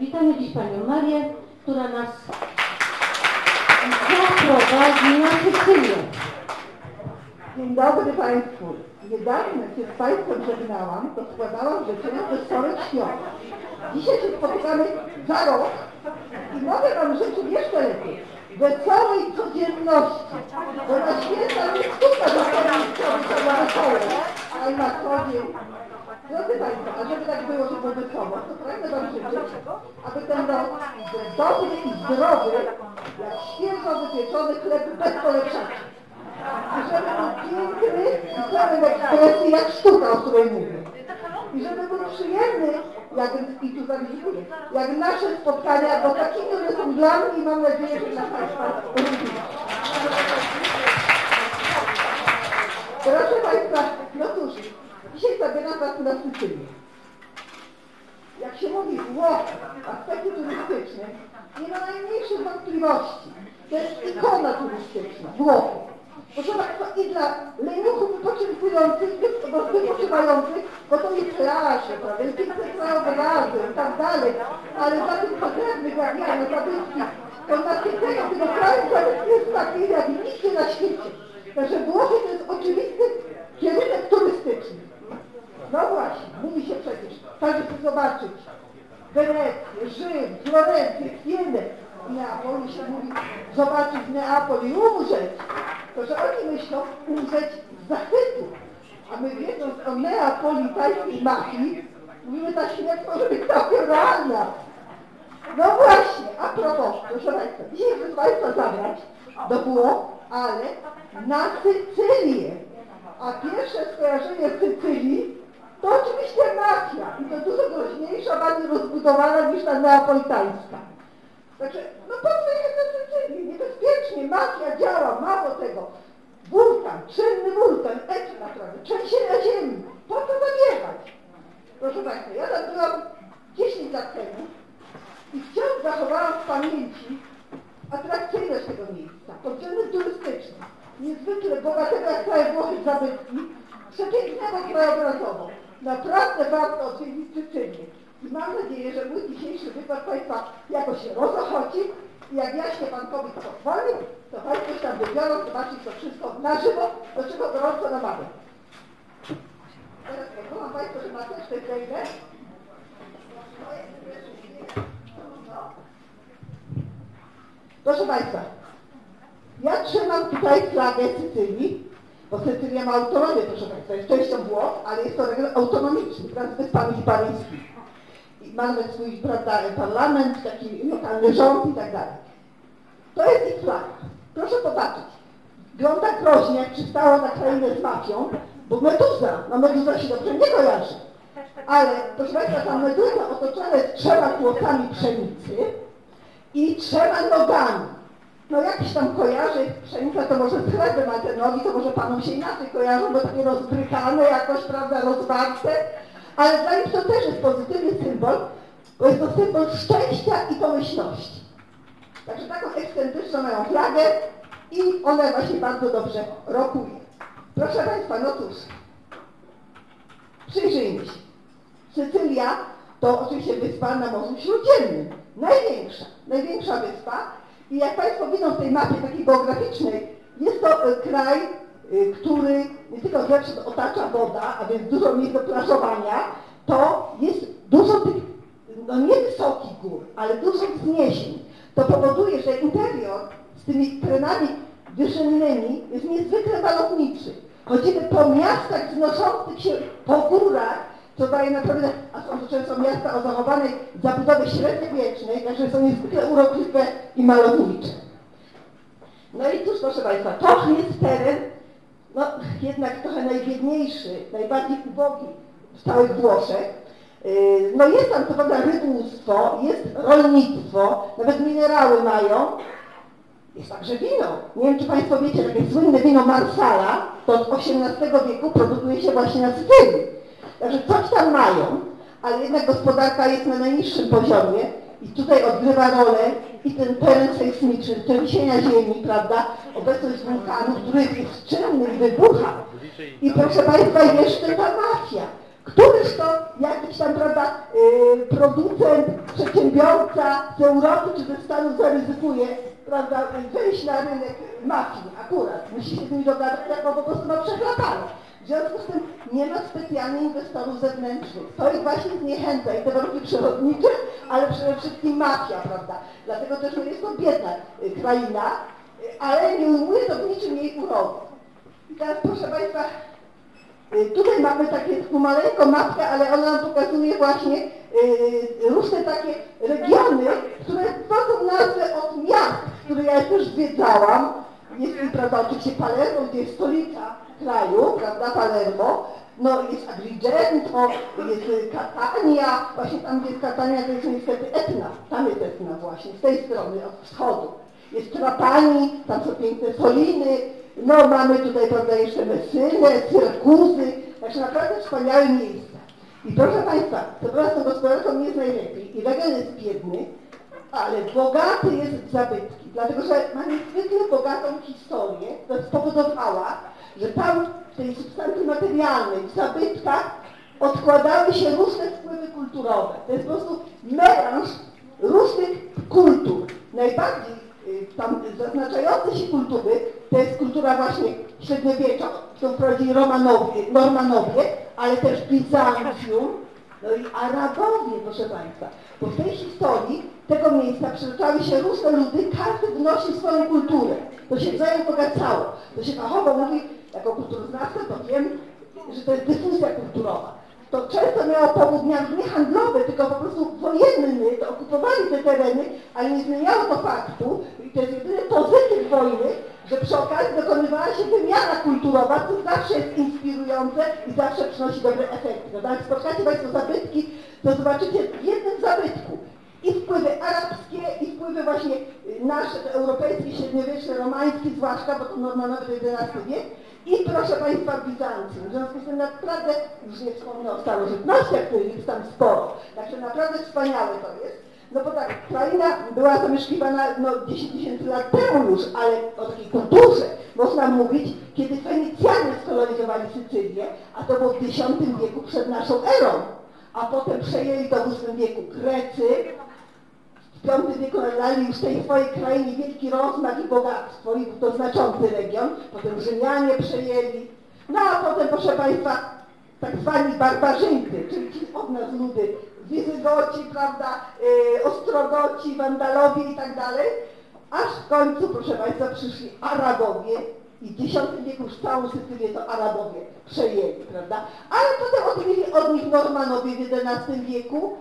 Witamy dziś Panią Marię, która nas zaprowadzi na Sycylię. Dzień dobry Państwu. Niedawno się z Państwem żegnałam, to składałam życzenia wesołych świąt. Dzisiaj się spotykamy za rok i mogę Wam życzyć jeszcze lepiej. Wesołej codzienności. Bo na święta nie sztuka wesołej to była wesołe, ale na co dzień. Drodzy Państwo, a żeby tak było, żeby było wesoło, to pragnę Wam życzyć, aby ten rok był dobry i zdrowy, jak świeżo wypieczony chleb bez polepszaczy. I żeby był piękny i pełen ekspresji jak sztuka, o której mówię. I żeby był przyjemny, jak, i tu zawizuję, jak nasze spotkania, bo takimi one są dla mnie i mam nadzieję, że dla Państwa również. Proszę Państwa, no cóż, dzisiaj zabieram Was na Sycylię. Jak się mówi Włochy, aspekty turystyczne, nie ma najmniejszych wątpliwości. To jest ikona turystyczna, Włochy. Proszę Państwa, i dla leniuchów wypoczynkujących, wy- wypoczywających, bo to jest plaże, prawda, jest piękne krajobrazy i tak dalej, ale za tym ja, na zabytki, to nasycenie tego kraju zabytki jest takie jak nigdzie na świecie. Także Włochy to jest oczywisty kierunek turystyczny. No właśnie, mówi się przecież, każdy chce zobaczyć Wenecję, Rzym, Florencję, Sienę. W Neapolu się mówi zobaczyć Neapol i umrzeć. To, że oni myślą umrzeć z zachwytu. A my wiedząc o neapolitańskiej mafii, mówimy, ta śmierć może być całkiem realna. No właśnie, a propos, proszę Państwa, dzisiaj chcę Państwa zabrać do Włoch, ale na Sycylię. A pierwsze skojarzenie z Sycylii to oczywiście mafia i to dużo groźniejsza, bardziej rozbudowana niż ta neapolitańska. Także, no po co jechać na Sycylię? Niebezpiecznie, mafia działa, mało tego. Wulkan, czynny wulkan, ekstra, prawda, trzęsienia ziemi. Po co zabiegać? Proszę Państwa, ja tam byłam 10 lat temu i wciąż zachowałam w pamięci atrakcyjność tego miejsca, pod względem turystycznym. Niezwykle bogatego jak całe Włochy zabytki, przepięknego krajobrazowo. Naprawdę warto odwiedzić Sycylię. I mam nadzieję, że mój dzisiejszy wykład Państwa jakoś się rozochodzi i jak jaśnie Pan Kobiet pozwoli, to Państwo się tam wybiorą, zobaczyć to wszystko na żywo, do czego gorąco namawiam. Teraz pozwolą Państwo, że maseczkę zdejmę. Proszę Państwa, ja trzymam tutaj flagę Sycylii, bo Sycylia ma autonomię, proszę Państwa, jest częścią Włoch, ale jest to region autonomiczny wraz z Wyspami Hiparyjskimi. I ma nawet swój prawda, parlament, taki lokalny rząd i tak dalej. To jest ich flaga. Proszę popatrzeć. Wygląda groźnie, jak przystało na krainę z mafią, bo meduza, no meduza się dobrze nie kojarzy. Ale, proszę Państwa, ta meduza otoczona jest trzema kłosami pszenicy i trzema nogami. No jakiś tam kojarzy, pszenica to może z chlebem, a te nogi to może Panom się inaczej kojarzą, bo takie rozbrychane jakoś, prawda, rozwarte. Ale dla nich to też jest pozytywny symbol, bo jest to symbol szczęścia i pomyślności. Także taką ekscentryczną mają flagę i ona właśnie bardzo dobrze rokuje. Proszę Państwa, no cóż, przyjrzyjmy się. Sycylia to oczywiście wyspa na Morzu Śródziemnym. Największa, największa wyspa. I jak Państwo widzą w tej mapie takiej geograficznej, jest to e, kraj, e, który nie tylko zewsząd otacza woda, a więc dużo miejsc do plażowania, to jest dużo tych, no nie wysokich gór, ale dużo wzniesień. To powoduje, że interior z tymi terenami wyżynnymi jest niezwykle malowniczy. Chodzimy po miastach wznoszących się po górach, co daje naprawdę, a są to często miasta o zachowanej zabudowie średniowiecznej, także są niezwykle urokliwe i malownicze. No i cóż, proszę Państwa, to jest teren, no jednak trochę najbiedniejszy, najbardziej ubogi w całych Włoszech. Yy, No jest tam co prawda rybnictwo, jest rolnictwo, nawet minerały mają, jest także wino. Nie wiem, czy Państwo wiecie, że słynne wino Marsala to od XVIII wieku produkuje się właśnie na Sycylii. Także coś tam mają, ale jednak gospodarka jest na najniższym poziomie i tutaj odgrywa rolę i ten teren sejsmiczny, trzęsienia ziemi, prawda, obecność wulkanów, których jest czynny i wybucha. I proszę Państwa, jeszcze ta mafia, Któryż to jakiś tam, prawda, yy, producent, przedsiębiorca z Europy czy ze Stanów zaryzykuje, prawda, wejść na rynek mafii akurat. Musi się z nimi dogadać, jako po prostu ma przechlapane. W związku z tym nie ma specjalnych inwestorów zewnętrznych. To ich właśnie zniechęca i te warunki przyrodnicze, ale przede wszystkim mafia, prawda. Dlatego też no, jest to biedna y, kraina, y, ale nie ujmuje to w niczym jej urody. I teraz proszę Państwa, y, tutaj mamy takie maleńką mapkę, ale ona nam pokazuje właśnie różne takie regiony, które wchodzą nazwę od miast, które ja też zwiedzałam. Jest, prawda, oczywiście Palermo, gdzie jest stolica kraju, prawda, Palermo, no jest Agrigento, jest Catania, właśnie tam gdzie jest Catania to jest niestety Etna, tam jest Etna właśnie, z tej strony, od wschodu. Jest Trapani, tam są piękne Soliny, no mamy tutaj prawda jeszcze Messynę, Syrakuzy, także naprawdę wspaniałe miejsca. I proszę Państwa, to z tą gospodarką nie jest najlepiej. I region jest biedny, ale bogaty jest w zabytki, dlatego że ma niezwykle bogatą historię, która spowodowała, że tam tej substancji materialnej, w zabytkach odkładały się różne wpływy kulturowe. To jest po prostu melanż różnych kultur. Najbardziej y, tam zaznaczające się kultury to jest kultura właśnie średniowiecza, którą wprowadzili Romanowie, Normanowie, ale też Bizancjum, no i Arabowie, proszę Państwa. Bo w tej historii tego miejsca przeliczały się różne ludy, każdy wnosił swoją kulturę. To się wzajem bogacało. To się fachowo mówi, jako kulturoznawca, to wiem, że to jest dyskusja kulturowa. To często miało powód nie handlowy, tylko po prostu wojenny, to okupowali te tereny, ale nie zmieniało to faktu, i to jest jedyny pozytyw wojny, że przy okazji dokonywała się wymiana kulturowa, co zawsze jest inspirujące i zawsze przynosi dobre efekty. No, jak spotkacie Państwo zabytki, to zobaczycie w jednym zabytku i wpływy arabskie, i wpływy właśnie nasze, europejskie, średniowieczne, romańskie, zwłaszcza, bo to Normanowy to XI wiek, i proszę Państwa Bizancjum. W związku z tym naprawdę, już nie wspomnę o starożytnościach, których jest tam sporo, także naprawdę wspaniałe to jest. No bo tak, kraina była zamieszkiwana no, 10 tysięcy lat temu już, ale o takiej kulturze można mówić, kiedy Fenicjanie skolonizowali Sycylię, a to było w X wieku przed naszą erą, a potem przejęli to w VIII wieku Grecy, V wieku nadali już tej swojej krainie wielki rozmach i bogactwo i był to znaczący region, potem Rzymianie przejęli, no a potem, proszę Państwa, tak zwani barbarzyńcy, czyli ci od nas ludy Wizygoci, prawda, yy, Ostrogoci, Wandalowie i tak dalej, aż w końcu, proszę Państwa, przyszli Arabowie i w X wieku już całą Sycylię to Arabowie przejęli, prawda, ale potem odbyli od nich Normanowie w XI wieku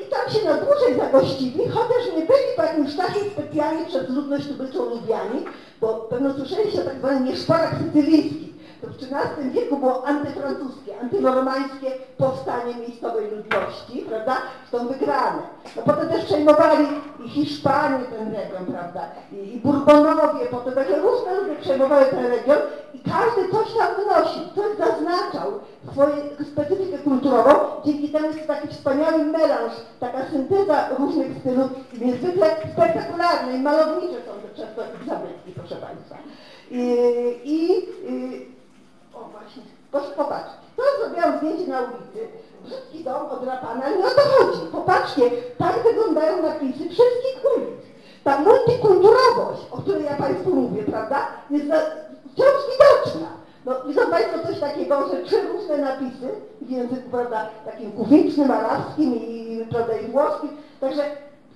i tam się na dłużej zagościli, chociaż nie byli po jakimś czasie specjalnie przez ludność tubylczą lubiani, bo pewno słyszeliście o tak zwanych nieszporach sycylijskich, to w XIII wieku było antyfrancuskie, antynormańskie powstanie miejscowej ludności, prawda? Są wygrane. No potem też przejmowali i Hiszpanie ten region, prawda? I, i potem takie różne ludzie przejmowały ten region i każdy coś tam wynosił, coś zaznaczał swoją specyfikę kulturową. Dzięki temu jest taki wspaniały melanż, taka synteza różnych stylów, niezwykle spektakularne i malownicze są te często ich zabytki, proszę Państwa. I, i proszę popatrzcie. To zrobiłam zdjęcie na ulicy. Brzydki dom odrapany, ale nie o to chodzi. Popatrzcie, tak wyglądają napisy wszystkich ulic. Ta multikulturowość, o której ja Państwu mówię, prawda, jest wciąż widoczna. No, widzą Państwo coś takiego, że trzy różne napisy w języku, prawda, takim kuficznym, arabskim i, prawda, i włoskim. Także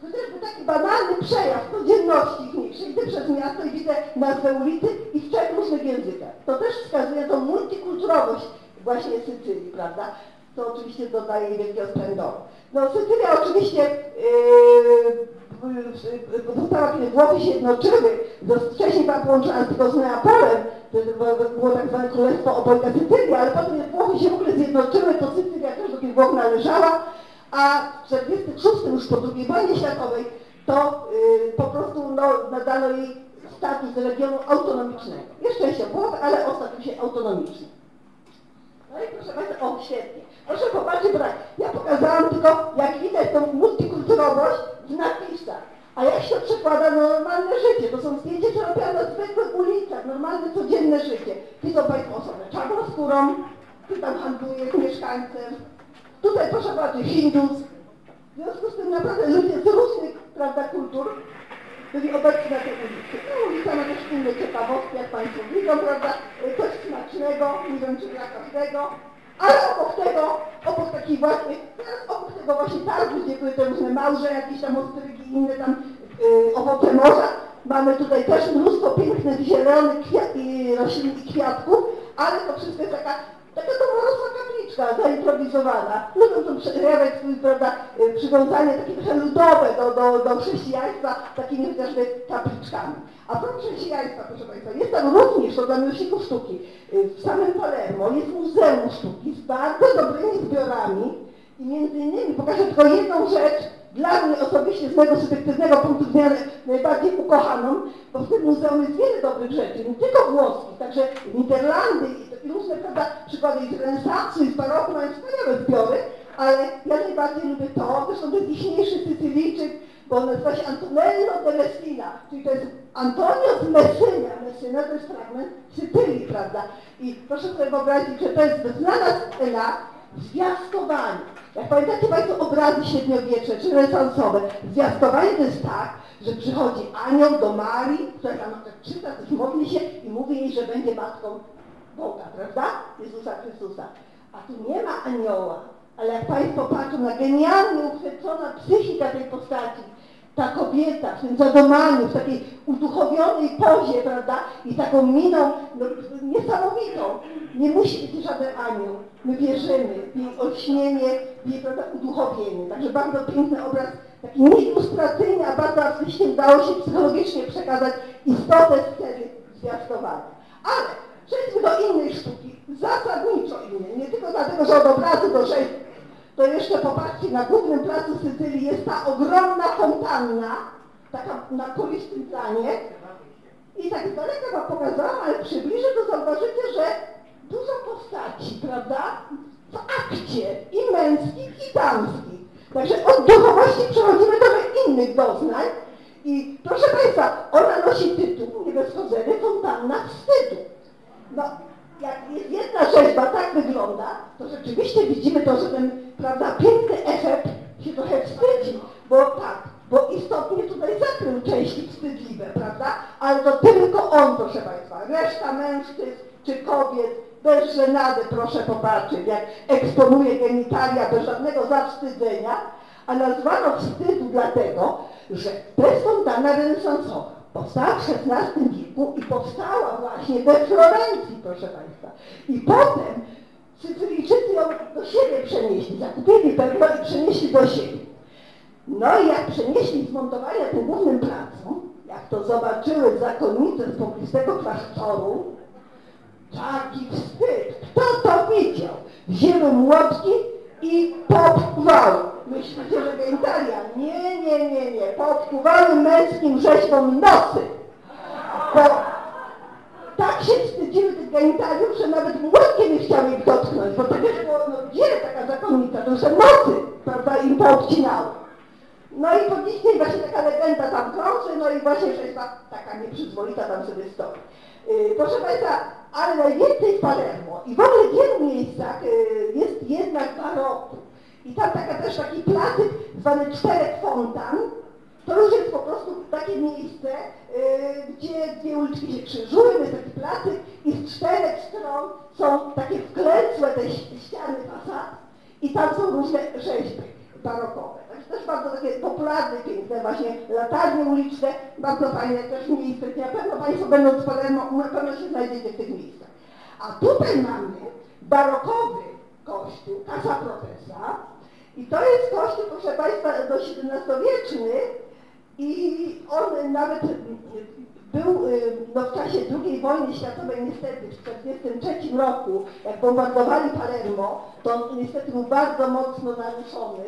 chociażby taki banalny przejaw codzienności ich Idę przez miasto i widzę nazwę ulicy i w trzech różnych językach. To też wskazuje tą multikulturowość właśnie Sycylii, prawda? To oczywiście dodaje jej wielkiego splendoru. No Sycylia oczywiście yy, została, kiedy Włochy się jednoczyły, wcześniej była połączona tylko z Neapolem, to było tak zwane Królestwo Obojga Sycylii, ale potem jak Włochy się w ogóle zjednoczyły, to Sycylia też do tych Włoch należała, a w 1946 już po II wojnie światowej to yy, po prostu no, nadano jej status regionu autonomicznego. Jeszcze się Włoch, ale o statusie autonomicznym. No i proszę Państwa, o świetnie. Proszę popatrzeć, bo tak, ja pokazałam tylko, jak widać tą multikulturowość w napisach. A jak się przekłada na normalne życie? To są zdjęcia, które robią na zwykłych ulicach, normalne, codzienne życie. Widzą Państwo osobę czarnoskórą, który tam handluje z mieszkańcem. Tutaj proszę bardzo Hindus. W związku z tym naprawdę ludzie z różnych prawda, kultur byli obecni na tej ulicy. No ulica ma też inne ciekawostki, jak Państwo widzą, prawda, coś smacznego, nie wiem czy dla każdego, ale obok tego, obok takich właśnie, obok tego właśnie targu, gdzie były te różne małże, jakieś tam ostrygi, inne tam yy, owoce morza, mamy tutaj też mnóstwo pięknych, zielonych kwiat, i roślin i kwiatków, ale to wszystko jest taka Taka komorowska kapliczka zaimprowizowana. Lubią to przejawiać swój, prawda, y, przywiązanie takie trochę do, do, do chrześcijaństwa takimi chociażby kapliczkami. A propos chrześcijaństwa, proszę Państwa, jest tam również, to dla miłośników sztuki, y, w samym Palermo jest Muzeum Sztuki z bardzo dobrymi zbiorami i między innymi pokażę tylko jedną rzecz, dla mnie osobiście z mojego subiektywnego punktu widzenia najbardziej ukochaną, bo w tym muzeum jest wiele dobrych rzeczy, nie tylko włoskich, także Niderlandy różne prawda, przykłady z renesansu i z baroku mają wspaniałe zbiory, ale ja najbardziej lubię to, zresztą jest dzisiejszy Sycylijczyk, bo on nazywa się Antonello de Messina, czyli to jest Antonio z Messyna. Messina to jest fragment Sycylii, prawda? I proszę sobie wyobrazić, że to jest znana scena zwiastowanie. Jak pamiętacie Państwo obrazy średniowiecze czy renesansowe, zwiastowanie to jest tak, że przychodzi anioł do Marii, która tam czyta, coś modli się i mówi jej, że będzie matką Boga, prawda? Jezusa Chrystusa. A tu nie ma anioła, ale jak Państwo patrzą na genialnie uchwycona psychika tej postaci, ta kobieta w tym zadomaniu, w takiej uduchowionej pozie, prawda, i taką miną no, niesamowitą. Nie musi być żaden anioł. My wierzymy w jej olśnienie, w jej prawda, uduchowienie. Także bardzo piękny obraz, taki nieilustracyjny, a bardzo artystycznie udało się psychologicznie przekazać istotę sceny zwiastowania. Ale przejdźmy do innej sztuki, zasadniczo innej, nie tylko dlatego, że od obrazu do rzeźby to jeszcze popatrzcie, na głównym placu Sycylii jest ta ogromna fontanna, taka na kolistym planie. I tak z daleka wam pokazałam, ale przybliżę, to zauważycie, że dużo postaci, prawda? W akcie i męskich, i damskich. Także od duchowości przechodzimy do innych doznań. I proszę Państwa, ona nosi tytuł, nie fontanna wstydu. No, jak jedna rzeźba tak wygląda, to rzeczywiście widzimy to, że ten, prawda, piękny efekt się trochę wstydzi, bo tak, bo istotnie tutaj zakrył części wstydliwe, prawda? Ale to tylko on, proszę Państwa. Reszta mężczyzn czy kobiet bez żenady, proszę popatrzeć, jak eksponuje genitalia bez żadnego zawstydzenia, a nazwano wstydu dlatego, że to jest fontana renesansowa powstała w XVI wieku i powstała właśnie we Florencji, proszę Państwa. I potem Sycylijczycy ją do siebie przenieśli, zakupili pewno i przenieśli do siebie. No i jak przenieśli zmontowania tym głównym placu, jak to zobaczyły zakonnice z poblistego klasztoru, taki wstyd. Kto to widział? Wzięły młotki i popchwały. Myślicie, że genitalia? Nie, nie, nie, nie. Popchwały męskim rzeźbom nosy. Bo tak się wstydziły tych genitaliów, że nawet młotkiem nie chciały ich dotknąć, bo tak było, no gdzie taka zakonnica, to że nosy, prawda, im poobcinały. No i po dzisiaj właśnie taka legenda tam krąży, no i właśnie rzeźba taka nieprzyzwoita tam sobie stoi. Yy, proszę Państwa, ale najwięcej w Palermo. I w ogóle w wielu miejscach yy, jest jednak baroku. I tam taka też taki placyk zwany Czterech Fontan, to już jest po prostu takie miejsce, yy, gdzie dwie uliczki się krzyżują, jest taki placyk i z czterech stron są takie wklęcłe te ściany fasad i tam są różne rzeźby barokowe. Także też bardzo takie popularne, piękne właśnie latarnie uliczne, bardzo fajne też miejsce, na pewno Państwo będąc Palermo, na pewno się znajdziecie w tych miejscach. A tutaj mamy barokowy kościół, Casa Profesa i to jest kościół, proszę Państwa, do XVII-wieczny i on nawet był no, w czasie II wojny światowej niestety w 1943 roku, jak bombardowali Palermo, to on niestety był bardzo mocno naruszony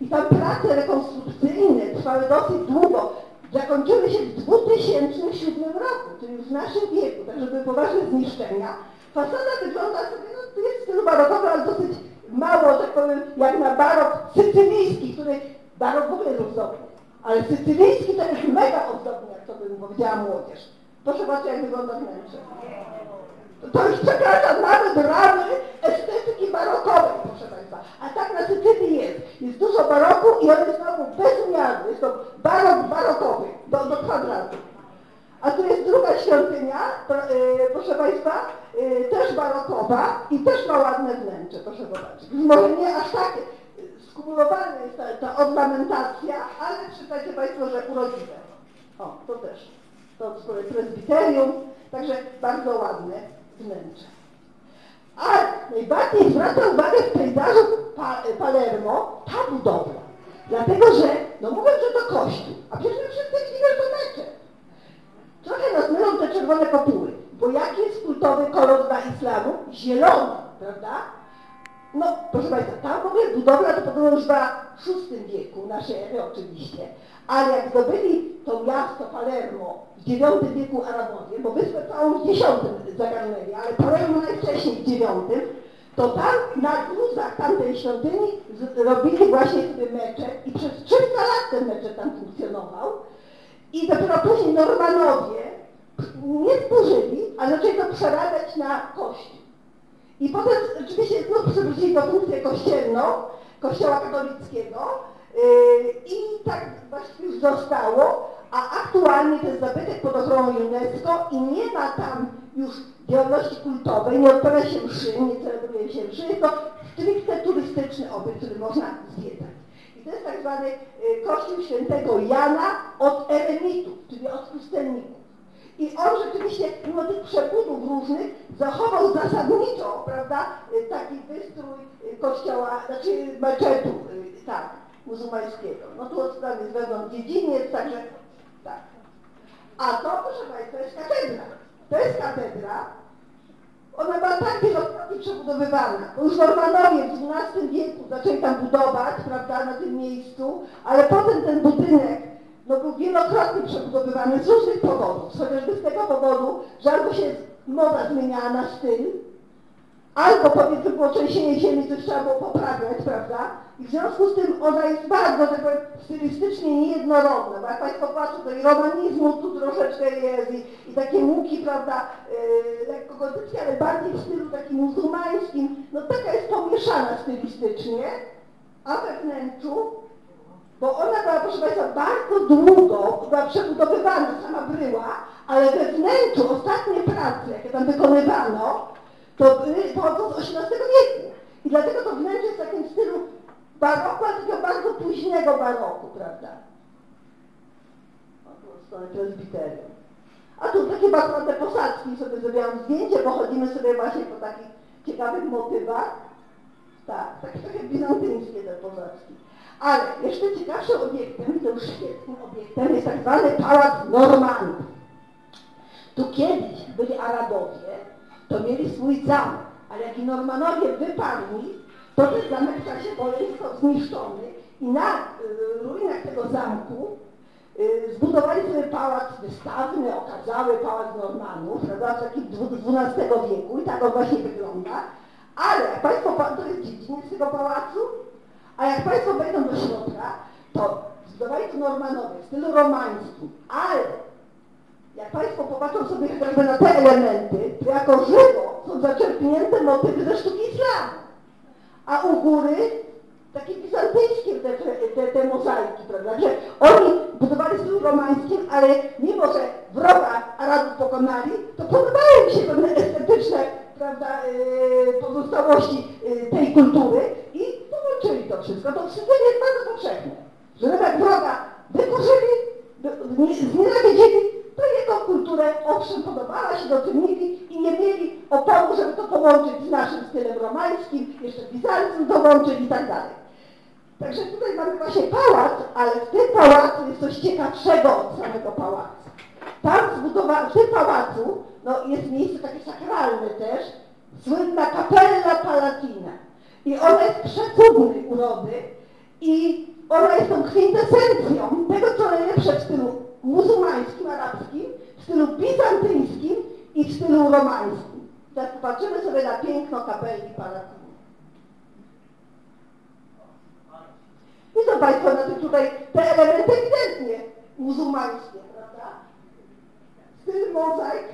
i tam prace rekonstrukcyjne trwały dosyć długo. Zakończyły się w 2007 roku, czyli już w naszym wieku, także były poważne zniszczenia. Fasada wygląda sobie, no to jest stylu barokowym, ale dosyć mało, tak powiem, jak na barok sycylijski, który barok w ogóle jest ozdobny. Ale sycylijski to jest mega ozdobny, to bym powiedziała młodzież. Proszę zobaczyć, jak wygląda wnętrze. To już przekracza nawet ramy estetyki Sycylii jest. Jest dużo baroku i on jest znowu bezmiarny. Jest to barok barokowy do, do kwadratu. A tu jest druga świątynia, e, proszę Państwa, e, też barokowa i też ma ładne wnętrze, proszę zobaczyć. Może nie aż tak skumulowana jest ta, ta ornamentacja, ale przyznajcie Państwo, że urodziwe. O, to też. To z kolei prezbiterium, także bardzo ładne wnętrze. Ale najbardziej zwraca uwagę w pejzażu pa, Palermo ta budowla. Dlatego, że, no mówię, że to kościół, a przecież wszyscy że to mecze. Trochę nas mylą te czerwone kopuły, bo jaki jest kultowy kolor dla islamu? Zielony, prawda? No, proszę Państwa, tam w ogóle budowla to podobno już w VI wieku, naszej ery oczywiście, ale jak zdobyli to miasto Palermo w IX wieku Arabowie, bo wyspę całą w X zagarnęli, ale Palermo najwcześniej w IX, to tam na gruzach tamtej świątyni robili właśnie sobie mecze i przez 300 lat ten mecze tam funkcjonował i dopiero później Normanowie nie zburzyli, ale zaczęli to przerabiać na kościół. I potem oczywiście znów przywrócili do funkcję kościelną, kościoła katolickiego i tak właściwie już zostało, a aktualnie jest zabytek pod ochroną UNESCO i nie ma tam już działalności kultowej, nie odprawia się mszy, nie celebruje się mszy, to stricte turystyczny obiekt, który można zwiedzać. I to jest tak zwany y, kościół świętego Jana od eremitów, czyli od pustelników. I on rzeczywiście, mimo tych przebudów różnych, zachował zasadniczo, prawda, y, taki wystrój kościoła, znaczy meczetu, tak, muzułmańskiego. No tu tam jest wewnątrz dziedziniec, także tak. A to, proszę Państwa, jest katedra. To jest katedra. Ona była tak wielokrotnie przebudowywana. Już Normanowie w XII wieku zaczęli tam budować, prawda, na tym miejscu, ale potem ten budynek no, był wielokrotnie przebudowywany z różnych powodów. Chociażby z tego powodu, że albo się moda zmieniała na styl, albo powiedzmy było trzęsienie ziemi, coś trzeba było poprawiać, prawda? I w związku z tym ona jest bardzo, tak powiem, stylistycznie niejednorodna, bo jak Państwo patrzą, to i romanizmu tu troszeczkę jest i, i takie muki, prawda, yy, lekko gotyckie, ale bardziej w stylu takim muzułmańskim, no taka jest pomieszana stylistycznie, a we wnętrzu, bo ona była, proszę Państwa, bardzo długo, była przebudowywana, sama bryła, ale we wnętrzu ostatnie prace, jakie tam wykonywano, to były z XVIII wieku. I dlatego to wnętrze jest w takim stylu baroku, ale takiego bardzo późnego baroku, prawda? O, tu strony prezbiterium. A tu takie bardzo posadzki sobie zrobiłam zdjęcie, bo chodzimy sobie właśnie po takich ciekawych motywach. Tak, takie trochę bizantyńskie te posadzki. Ale jeszcze ciekawszym obiektem, to już świetnym obiektem, jest tak zwany Pałac Normandów. Tu kiedyś byli Arabowie, to mieli swój zamek, ale jak i Normanowie wypadli, to ten zamek w czasie wojen został zniszczony i na y, ruinach tego zamku y, zbudowali sobie pałac wystawny, okazały pałac Normanów, prawda, z takim XII wieku i tak on właśnie wygląda. Ale jak Państwo, to jest dziedziniec tego pałacu, a jak Państwo wejdą do środka, to zbudowali to Normanowie w stylu romańskim, ale jak Państwo popatrzą sobie chociażby na te elementy, to jako żywo są zaczerpnięte motywy ze sztuki islamu. A u góry takie bizantyjskie te, te, te mozaiki, prawda? Że oni budowali stylu romańskim, ale mimo, że wroga Arabów pokonali, to podobały mi się pewne estetyczne prawda, yy, pozostałości yy, tej kultury i połączyli to wszystko. To wstydzenie jest bardzo powszechne. Że nawet wroga wykurzyli, znienawidzili, to jego kulturę owszem podobała się, docenili i nie mieli oporu, żeby to połączyć z naszym stylem romańskim, jeszcze Bizancjum dołączyć i tak dalej. Także tutaj mamy właśnie pałac, ale w tym pałacu jest coś ciekawszego od samego pałacu. Tam zbudowano, w tym pałacu no, jest miejsce takie sakralne też, słynna Capella Palatina. I ona jest przecudnej urody i ona jest tą kwintesencją tego, co najlepsze w stylu muzułmańskim, arabskim, w stylu bizantyjskim i w stylu romańskim. Tak patrzymy sobie na piękno kapeli Palatini. Widzą Państwo na tym tutaj te elementy ewidentnie muzułmańskie, prawda? Styl mozaik.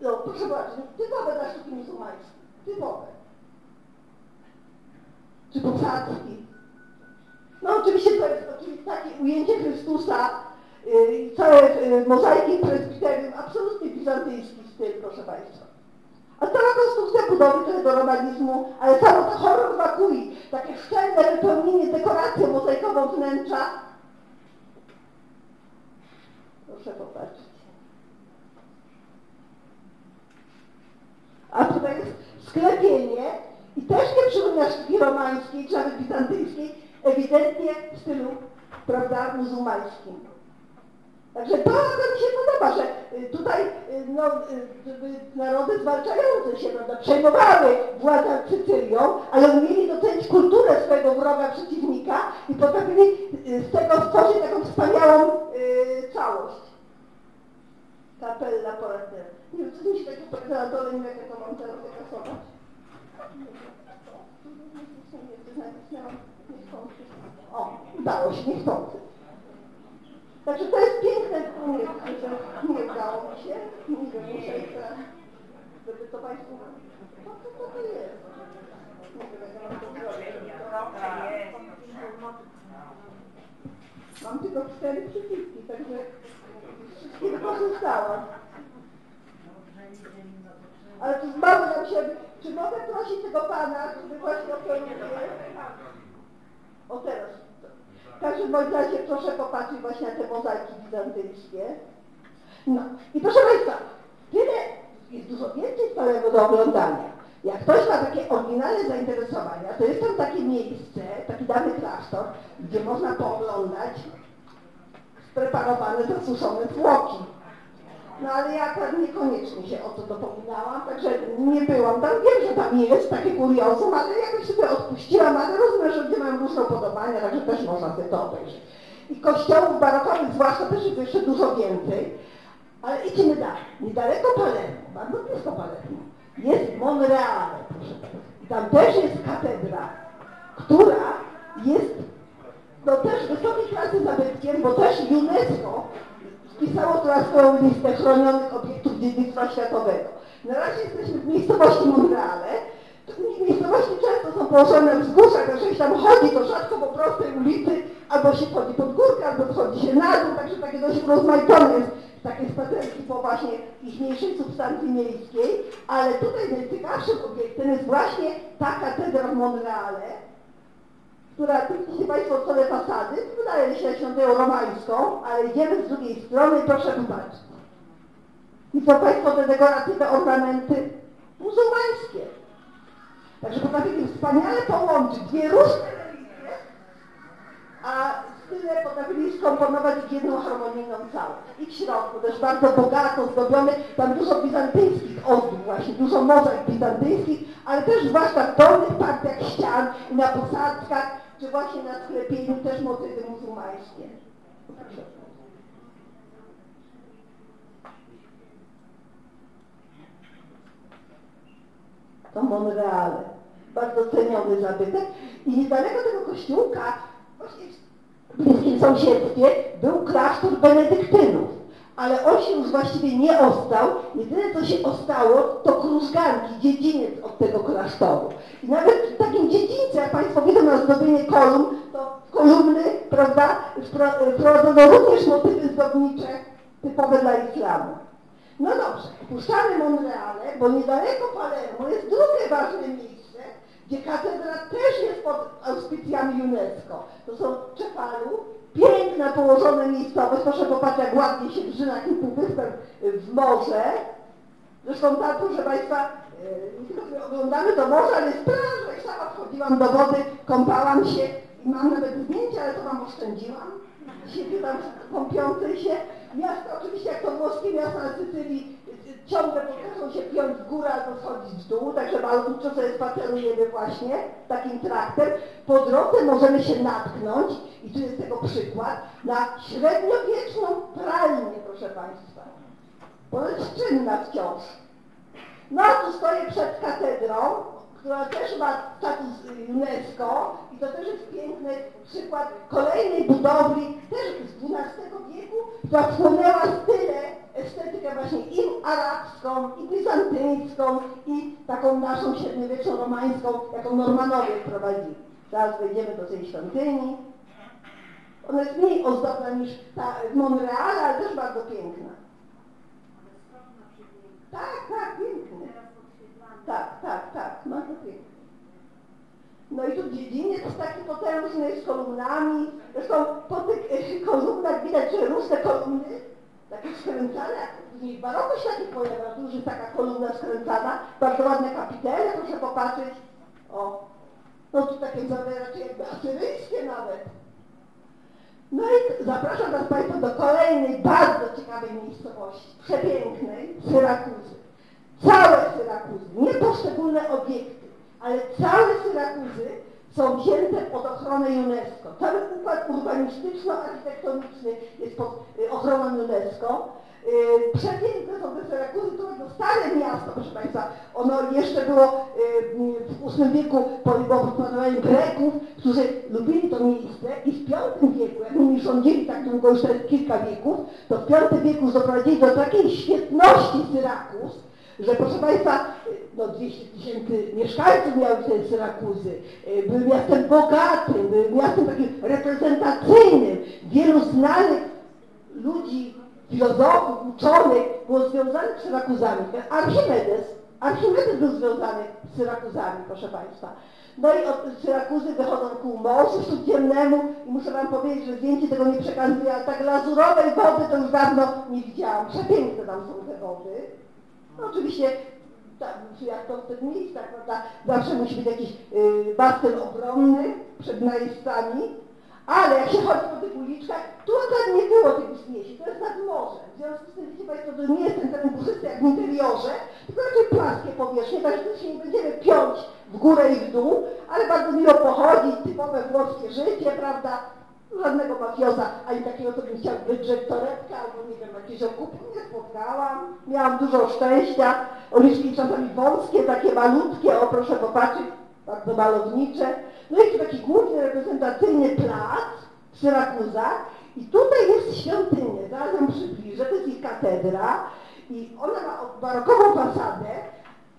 No, proszę bardzo, typowe dla sztuki muzułmańskiej. Typowe. czy posadzki. No oczywiście to jest oczywiście takie ujęcie Chrystusa yy, i całe yy, mozaiki presbiterium, absolutnie bizantyjski styl, proszę Państwa. A cała konstrukcja budowy tego romanizmu, ale samo to horror wakui, takie szczelne wypełnienie, dekoracją mozaikową wnętrza. Proszę popatrzeć. A tutaj jest sklepienie i też nie przypomina sztuki romańskiej czy nawet bizantyjskiej, ewidentnie w stylu, prawda, muzułmańskim. Także to mi się podoba, że y, tutaj y, no, y, narody zwalczające się prawda, przejmowały władzę Sycylią, ale umieli docenić kulturę swojego wroga, przeciwnika i potrafili z tego stworzyć taką wspaniałą y, całość. Kapella Poetera. Nie wiem, co mi się takiego powiedziała, na dole, nie wiem, jak to mam teraz wykasować. O, udało się, niechcący. Także to jest piękne, nie, nie udało mi się, wiem, muszę jeszcze, żeby to Państwu, co to, to, to jest? Nie wiem, jak ja mam to tylko cztery przyciski, także wszystkie wykorzystałam. Ale to zbawiam się, czy mogę prosić tego Pana, żeby właśnie operował O teraz. Każdym bądź razie proszę popatrzeć właśnie na te mozaiki bizantyjskie. No i proszę Państwa, tyle, jest dużo więcej całego do oglądania. Jak ktoś ma takie oryginalne zainteresowania, to jest tam takie miejsce, taki dawny klasztor, gdzie można pooglądać spreparowane, zasuszone zwłoki. No ale ja tam niekoniecznie się o to dopominałam, także nie byłam tam. Wiem, że tam jest takie kuriozum, ale jakoś sobie odpuściłam, ale rozumiem, że ludzie mają różne upodobania, także też można sobie to obejrzeć. I kościołów barokowych zwłaszcza też jest jeszcze dużo więcej. Ale idziemy dalej. Niedaleko Palermo, bardzo blisko Palermo, jest Monreale, proszę tam też jest katedra, która jest no też wysokiej klasy zabytkiem, bo też UNESCO wpisało to na swoją listę chronionych obiektów dziedzictwa światowego. Na razie jesteśmy w miejscowości Monreale. Miejscowości często są położone w wzgórzach, także się tam chodzi, to rzadko po prostej ulicy, albo się chodzi pod górkę, albo schodzi się na dół, także takie dość rozmaitone jest takie spacerki po właśnie ichniejszej substancji miejskiej, ale tutaj najciekawszym obiektem jest właśnie ta katedra w Monreale, która, widzicie Państwo od strony fasady, wydaje się świątynią romańską, ale idziemy z drugiej strony i proszę popatrzeć. Widzą Państwo te dekoracyjne ornamenty muzułmańskie. Także potrafili wspaniale połączyć dwie różne religie, a tyle potrafili skomponować w jedną harmonijną całość. I w środku też bardzo bogato zdobiony, tam dużo bizantyjskich ozdób właśnie, dużo mozaik bizantyjskich, ale też zwłaszcza w dolnych partiach ścian i na posadzkach czy właśnie na sklepieniu też motywy muzułmańskie. To Monreale. Bardzo ceniony zabytek. I niedaleko tego kościółka, właśnie w bliskim sąsiedztwie, był klasztor benedyktynów ale on się już właściwie nie ostał. Jedyne, co się ostało, to krużganki, dziedziniec od tego klasztoru. I nawet w takim dziedzińcu, jak Państwo widzą na zdobienie kolumn, to kolumny, prawda, wprowadzono również motywy zdobnicze typowe dla islamu. No dobrze, puszczamy Monreale, bo niedaleko Palermo jest drugie ważne miejsce, gdzie katedra też jest pod auspicjami UNESCO. To są Czepalu, Piękna położona miejscowość, proszę popatrzeć jak ładnie się drży na kilku wyspach w morze. Zresztą tam, proszę Państwa, oglądamy to morze, ale jest plaża i sama wchodziłam do wody, kąpałam się i mam nawet zdjęcia, ale to Wam oszczędziłam. Siebie tam kąpiącej się. Miasto, oczywiście jak to włoskie miasto na Sycylii, ciągle potrafią się piąć w górę albo schodzić w dół, także malutko sobie spacerujemy właśnie takim traktem. Po drodze możemy się natknąć, i tu jest tego przykład, na średniowieczną pralnię, proszę Państwa. jest czynna wciąż. No a tu stoję przed katedrą, która też ma status UNESCO i to też jest piękny przykład kolejnej budowli, też z XII wieku, która wchłonęła tyle estetykę właśnie i arabską, i bizantyjską, i taką naszą średniowieczną romańską, jaką Normanowie wprowadzili. Zaraz wejdziemy do tej świątyni. Ona jest mniej ozdobna niż ta Monreale, ale też bardzo piękna. Tak, tak, piękny. Tak, tak, tak, bardzo piękny. No i tu dziedziniec taki potężny z kolumnami. Zresztą po tych e, kolumnach widać, że różne kolumny, takie skręcane, później baroko się takie pojawia, jest taka kolumna skręcana, bardzo ładne kapitele, proszę popatrzeć. O, no tu takie raczej jakby asyryjskie nawet. No i zapraszam Was Państwa do kolejnej bardzo ciekawej miejscowości, przepięknej, Syrakuzy. Całe Syrakuzy, nie poszczególne obiekty, ale całe Syrakuzy są wzięte pod ochronę UNESCO. Cały układ urbanistyczno-architektoniczny jest pod y, ochroną UNESCO. Y, przepiękne są te Syrakuzy, to jest stare miasto, proszę Państwa. Ono jeszcze było y, w VIII wieku po wypadaniu Greków, którzy lubili to miejsce i w V wieku, jak oni rządzili tak długo, już kilka wieków, to w V wieku doprowadzili do takiej świetności Syrakus, że proszę Państwa, no 200 tysięcy mieszkańców miały te Syrakuzy, były miastem bogatym, były miastem takim reprezentacyjnym, wielu znanych ludzi, filozofów, uczonych było związanych z Syrakuzami. Archimedes, Archimedes był związany z Syrakuzami, proszę Państwa. No i od Syrakuzy wychodzą ku Morzu Śródziemnemu i muszę Wam powiedzieć, że zdjęcie tego nie przekazuje, ale tak lazurowej wody to już dawno nie widziałam. Przepiękne tam są te wody. No oczywiście, tak, jak to w tych miejscach, prawda, zawsze musi być jakiś y, basen obronny przed najeźdźcami, ale jak się chodzi po tych uliczkach, tu akurat nie było tych wzniesień, to jest nad morzem. W związku z tym, wiecie Państwo, to nie jest ten teren puszysty jak w interiorze, tylko raczej płaskie powierzchnie, także tu się nie będziemy piąć w górę i w dół, ale bardzo miło pochodzić, typowe włoskie życie, prawda, żadnego mafioza, ani takiego, co bym chciał wydrzeć torebkę, albo nie wiem, jakieś okupy nie spotkałam. Miałam dużo szczęścia. Uliczki czasami wąskie, takie malutkie, o proszę popatrzeć, bardzo malownicze. No i tu taki główny, reprezentacyjny plac w Syrakuzach i tutaj jest świątynia, zaraz wam przybliżę, to jest ich katedra i ona ma barokową fasadę,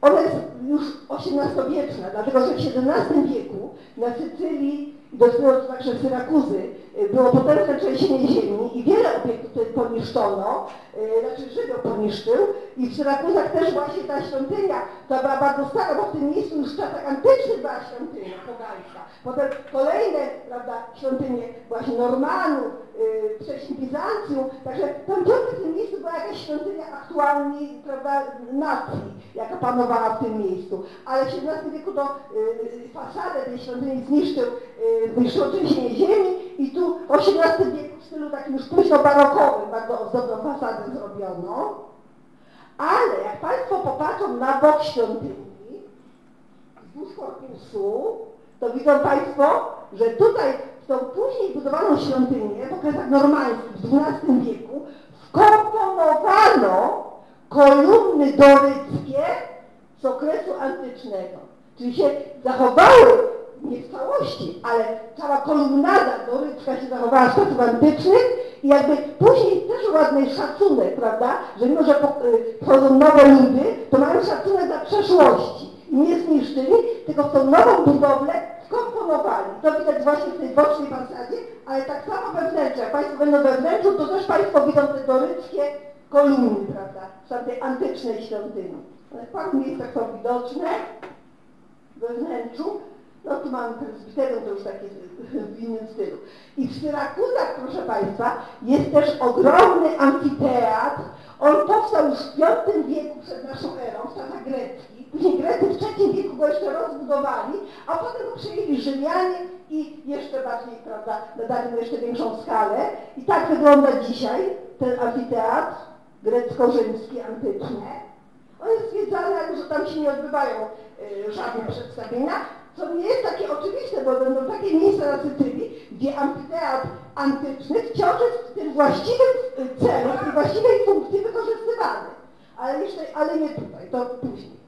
ona jest już XVIII-wieczna, dlatego że w XVII wieku na Sycylii dopiero także Syrakuzy y, było potężne trzęsienie ziemi i wiele obiektów tutaj poniszczono, y, znaczy żywioł poniszczył i w Syrakuzach też właśnie ta świątynia, to była bardzo stara, bo w tym miejscu już w czasach antycznych była świątynia pogańska. Potem kolejne, prawda, świątynie właśnie Normanów, yy, wcześniej Bizancjum, także tam ciągle w tym miejscu była jakaś świątynia aktualnej, prawda, nacji, jaka panowała w tym miejscu. Ale w XVII wieku to yy, fasadę tej świątyni zniszczył yy, wykształcenie ziemi i tu XVIII wieku w stylu takim już późno barokowym bardzo ozdobną fasadę zrobiono. Ale jak Państwo popatrzą na bok świątyni, wzdłuż korpusu, to widzą Państwo, że tutaj w tą później budowaną świątynię w okresach normańskich w XII wieku wkomponowano kolumny doryckie z okresu antycznego. Czyli się zachowały nie w całości, ale cała kolumnada doryczka się zachowała z czasów antycznych i jakby później też ładny szacunek, prawda, że mimo, że y, wchodzą nowe ludy, to mają szacunek za przeszłości. Nie zniszczyli, tylko w tą nową budowlę skomponowali. To widać właśnie w tej bocznej fasadzie, ale tak samo wewnętrznie. Jak Państwo będą we wnętrzu, to też Państwo widzą te doryckie kolumny, prawda, w tej antycznej świątyni. One w paru miejscach są widoczne we wnętrzu, no tu mamy prezbiterium, to już takie w innym stylu. I w Syrakuzach, proszę Państwa, jest też ogromny amfiteatr. On powstał już w V wieku przed naszą erą, w czasach greckich. Później Grecy III wieku go jeszcze rozbudowali, a potem go przejęli Rzymianie i jeszcze bardziej, prawda, nadali mu jeszcze większą skalę. I tak wygląda dzisiaj ten amfiteatr grecko-rzymski, antyczny. On jest zwiedzany, ale że tam się nie odbywają y, żadne przedstawienia, co nie jest takie oczywiste, bo będą takie miejsca na Sycylii, gdzie amfiteatr antyczny wciąż jest w tym właściwym celu, w tej właściwej funkcji wykorzystywany. Ale, jeszcze, ale nie tutaj, to później.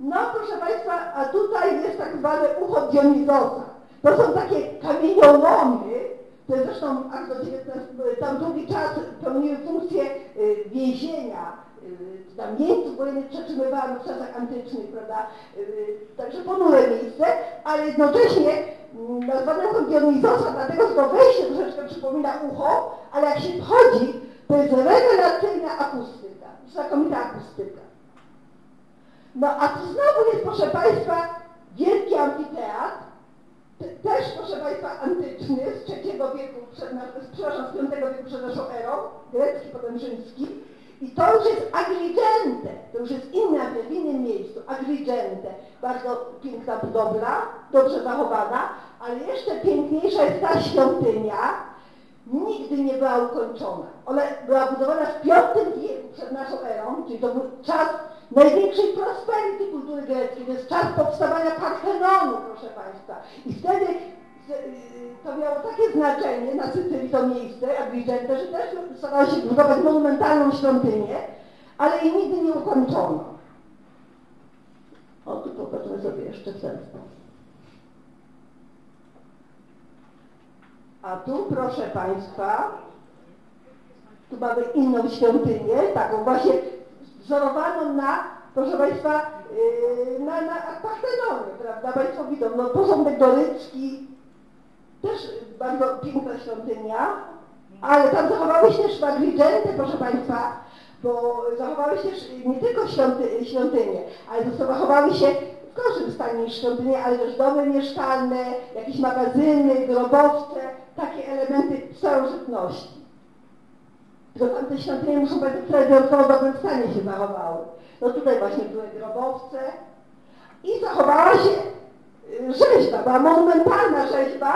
No proszę Państwa, a tutaj jest tak zwane ucho Dionizosa. To są takie kamieniołomy, jest zresztą aż do XIX, tam długi czas pełniły funkcję y, więzienia y, tam jeńców wojennych przetrzymywano w czasach antycznych, prawda, y, także ponure miejsce, ale jednocześnie mm, nazwano Dionizosa, dlatego że to wejście troszeczkę przypomina ucho, ale jak się wchodzi, to jest rewelacyjna akustyka, znakomita akustyka. No a tu znowu jest, proszę Państwa, wielki amfiteatr, też, proszę Państwa, antyczny, z III wieku, przed, przepraszam, z V wieku przed naszą erą, grecki, potem rzymski. I to już jest Agrigente, to już jest inna, w innym miejscu, Agrigente. Bardzo piękna budowla, dobrze zachowana, ale jeszcze piękniejsza jest ta świątynia, nigdy nie była ukończona. Ona była budowana w V wieku przed naszą erą, czyli to był czas największej prosperity kultury greckiej. Jest czas powstawania Partenonu, proszę Państwa. I wtedy to miało takie znaczenie na Sycylii to miejsce, Agrigente, że też starało się budować monumentalną świątynię, ale i nigdy nie ukończono. O, tu popatrzmy sobie jeszcze w ten. A tu, proszę Państwa, tu mamy inną świątynię, taką właśnie wzorowaną na, proszę Państwa, yy, na, na Partenonie, prawda? Państwo widzą, no porządek dorycki, też bardzo piękna świątynia, ale tam zachowały się też Agrigente, proszę Państwa, bo zachowały się nie tylko świąty, świątynie, ale zachowały się w gorszym stanie niż świątynie, ale też domy mieszkalne, jakieś magazyny, grobowce, takie elementy starożytności. Tylko tamte świątynie muszą być w dobrym stanie się zachowały. No tutaj właśnie były grobowce i zachowała się y, rzeźba, była monumentalna rzeźba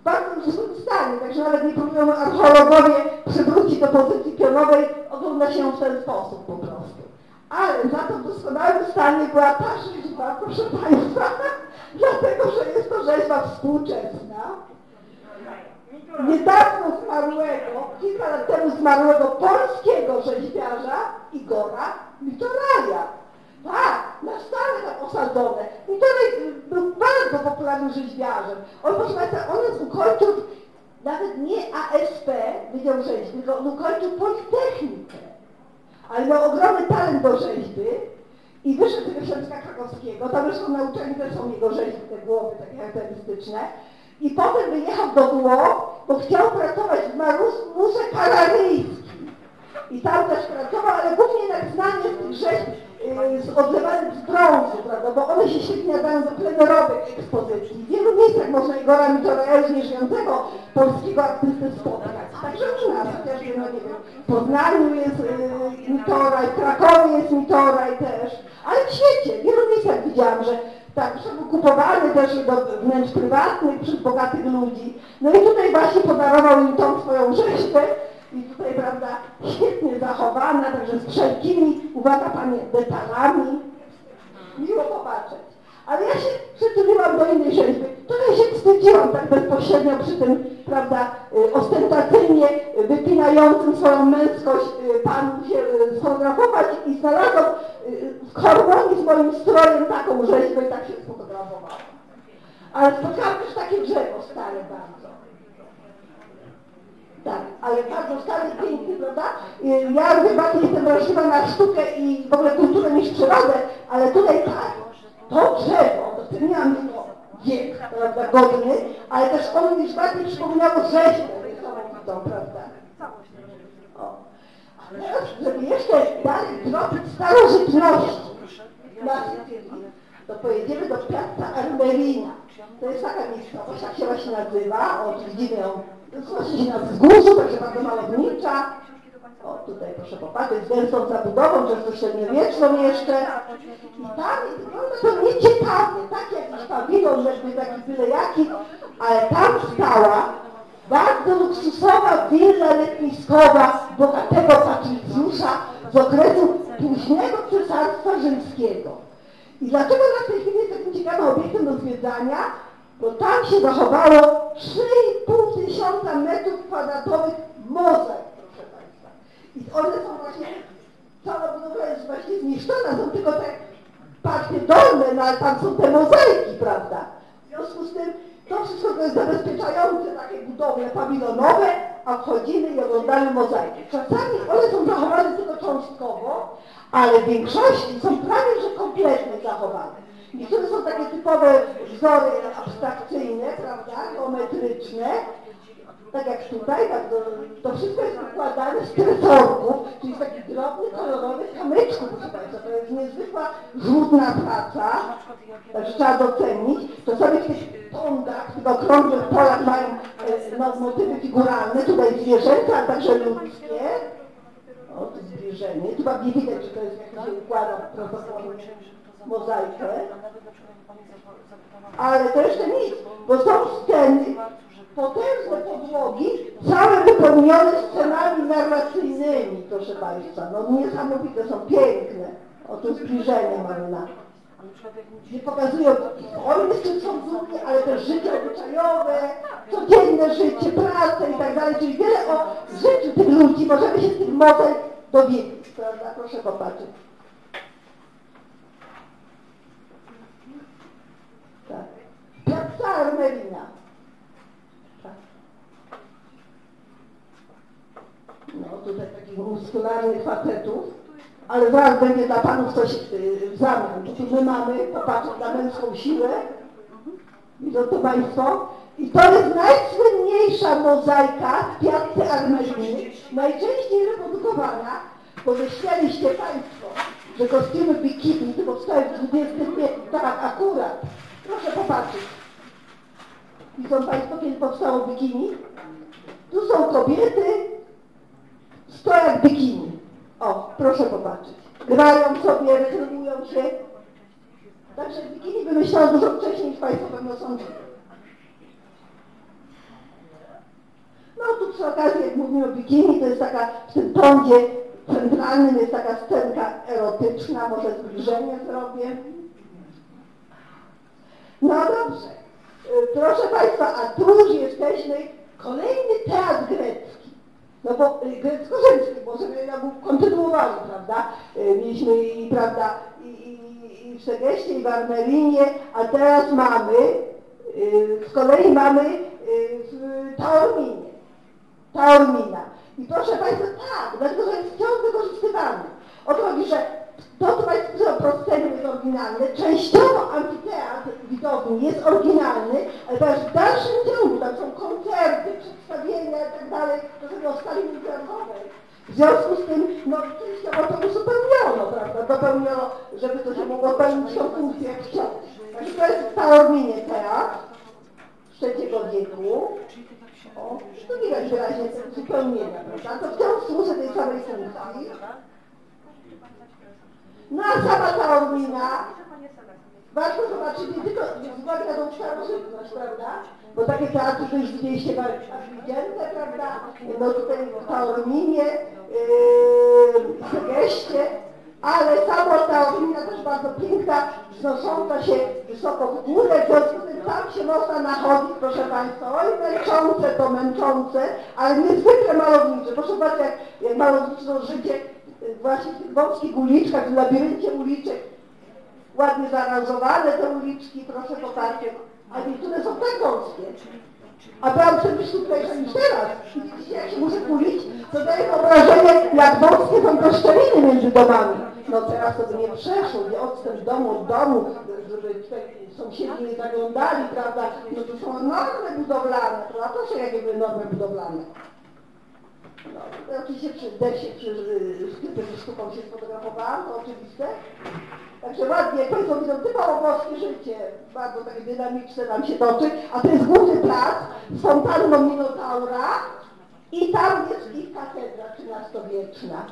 w bardzo złym stanie, także nawet nie próbują archeologowie przywrócić do pozycji pionowej, ogląda się w ten sposób po prostu. Ale za to w doskonałym stanie była ta rzeźba, proszę Państwa, dlatego, że jest to rzeźba współczesna, niedawno zmarłego, kilka lat temu zmarłego polskiego rzeźbiarza Igora Mitoraja. Tak, na tam osadzone. Mitoraj był bardzo popularnym rzeźbiarzem. On, proszę Państwa, on ukończył nawet nie ASP, Wydział Rzeźby, tylko on ukończył Politechnikę. Ale miał ogromny talent do rzeźby i wyszedł z Wyszewska Krakowskiego. Tam zresztą na uczelni też są jego rzeźby, te głowy takie charakterystyczne. I potem wyjechał do Włoch, bo chciał pracować w Maruse Kalaryjskim. I tam też pracował, ale głównie jednak znany z tych rzeźb yy, z odlewanych z brązu, prawda, bo one się świetnie nadają do plenerowych ekspozycji. W wielu miejscach można Igora Mitoraja, nieżyjącego polskiego artysty spotkać. Także u nas, chociażby, no nie wiem, w Poznaniu jest yy, Mitoraj, w Krakowie jest Mitoraj też, ale w świecie, w wielu miejscach widziałam, że tak, kupowany też do wnętrz prywatnych przez bogatych ludzi. No i tutaj właśnie podarował im tą swoją rzeźbę i tutaj, prawda, świetnie zachowana, także z wszelkimi, uwaga Panie, detalami. Miło popatrzeć. Ale ja się przytuliłam do innej rzeźby. Trochę się wstydziłam tak bezpośrednio przy tym, prawda, y, ostentacyjnie wypinającym swoją męskość y, panu się y, sfotografować i znalazłam w harmonii z moim strojem taką rzeźbę i tak się sfotografowałam. Ale spotkałam też takie drzewo stare bardzo. Tak, ale bardzo stary, piękny, prawda? Ja chyba jestem wrażliwa na sztukę i w ogóle kulturę niż przyrodę, ale tutaj tak, to drzewo, doceniam to wiek, prawda, godny, ale też ono już bardziej przypominało rzeźbę niesamowitą, prawda? O. A teraz, żeby jeszcze dalej zrobić starożytności na Sycylii, to pojedziemy do Piazza Armerina. To jest taka miejscowość, jak się właśnie nazywa, o, widzimy ją, właśnie się na wzgórzu, także bardzo malownicza, o, tutaj proszę popatrzeć, z gęstą zabudową, często średniowieczną jeszcze. I tam wygląda to nieciekawie, tak jakiś pawilon, jakby taki byle jaki, ale tam stała bardzo luksusowa willa letniskowa bogatego patrycjusza z okresu późnego cesarstwa rzymskiego. I dlaczego na tej chwili jest takim ciekawym obiektem do zwiedzania? Bo tam się zachowało 3,5 tysiąca metrów kwadratowych mozaik. I one są właśnie, cała budowla jest właśnie zniszczona, są tylko te partie dolne, no ale tam są te mozaiki, prawda? W związku z tym to wszystko to jest zabezpieczające takie budowle pawilonowe, a wchodzimy i oglądamy mozaikę. Czasami one są zachowane tylko cząstkowo, ale w większości są prawie że kompletnie zachowane. Niektóre są takie typowe wzory abstrakcyjne, prawda, geometryczne, tak jak tutaj, tak to, to wszystko jest układane z tresorków, czyli z takich drobnych, kolorowych kamyczków, proszę Państwa. To jest niezwykła, żmudna praca, także trzeba docenić. Czasami w tych tondach, w tych polach mają e, no, motywy figuralne, tutaj zwierzęta, a także ludzkie. O, to zbliżenie. Tu nie widać, że to jest jak się układa prawdopodobnie mozaikę. Ale to jeszcze nic, bo są sceny, potężne podłogi, całe wypełnione scenami narracyjnymi, proszę Państwa. No niesamowite, są piękne. Oto zbliżenie mamy na gdzie pokazują wojny, z czym są dumni, ale też życie obyczajowe, codzienne życie, pracę i tak dalej, czyli wiele o życiu tych ludzi możemy się z tych model dowiedzieć, prawda? Proszę popatrzeć. Tak. Piazza Armelina. No tutaj takich muskularnych facetów, ale zaraz będzie dla panów coś yy, w zamian. Tu my mamy, popatrzeć na męską siłę, widzą to państwo, i to jest najsłynniejsza mozaika w Piazzy Armeliny, najczęściej reprodukowana, bo wyśmieliście państwo, że kostiumy bikini to powstały w XX wieku, tak akurat. Proszę popatrzeć. Widzą państwo, kiedy powstało bikini? Tu są kobiety, to jak bikini. O, proszę popatrzeć. Grają sobie, rekremują się. Także bikini wymyślano dużo wcześniej niż Państwo pewno. No tu przy okazji, jak mówimy o bikini, to jest taka, w tym tądzie centralnym jest taka scenka erotyczna, może zbliżenie zrobię. No dobrze. Y, proszę Państwa, a tu już jesteśmy, kolejny teatr grecki. No bo y, grecko-rzymski, bo sobie no, kontynuowali, prawda? Y, mieliśmy i, prawda, i, i, i w Segeście, i w Armelinie, a teraz mamy, y, z kolei mamy w Taorminie. Taormina. I proszę Państwa, tak, dlatego, że jest wciąż wykorzystywany. Oto chodzi, że to, co Państwo proscenium jest oryginalne, częściowo amfiteatr widowni jest oryginalny, ale też w dalszym ciągu, tam są koncerty, przedstawienia i tak to sobie o skali międzynarodowej. W związku z tym, no częściowo to uzupełniono, prawda, dopełniono, żeby to się mogło pełnić tą funkcję jak wciąż. Także to jest w Taorminie teatr trzeciego wieku. O, tu widać wyraźnie zupełnienia, prawda, to wciąż służy tej samej funkcji. A sama ta Ormina, warto zobaczyć nie tylko z uwagi na tą starożytność, prawda? Bo takie teatry to już widzieliście ewidentne, prawda? No tutaj w Taorminie, yy, Segeście, ale sama ta też bardzo piękna, wznosząca się wysoko w górę, w związku z tym tam się można nachodzić, proszę Państwa, oj męczące to męczące, ale niezwykle malownicze. Proszę zobaczyć, jak, jak malownicze życie właśnie w tych wąskich uliczkach, w labiryncie uliczek, ładnie zaaranżowane te uliczki, proszę popatrzeć, a niektóre są tak wąskie. A byłam przecież tutejsza niż teraz. I jak się muszę kulić, to daje wyobrażenie, jak wąskie są te szczeliny między domami. No teraz to by nie przeszło, nie odstęp domu od domu, żeby sąsiedzi nie zaglądali, prawda? No to są normy budowlane, prawda? Proszę, jakie były normy budowlane. No, oczywiście przy Desie, przy sklepie sztuką się sfotografowałam, to oczywiste. Także ładnie, Państwo widzą typowo włoskie życie, bardzo takie dynamiczne nam się toczy, a to jest główny plac z fontanną Minotaura i tam jest ich katedra XIII-wieczna.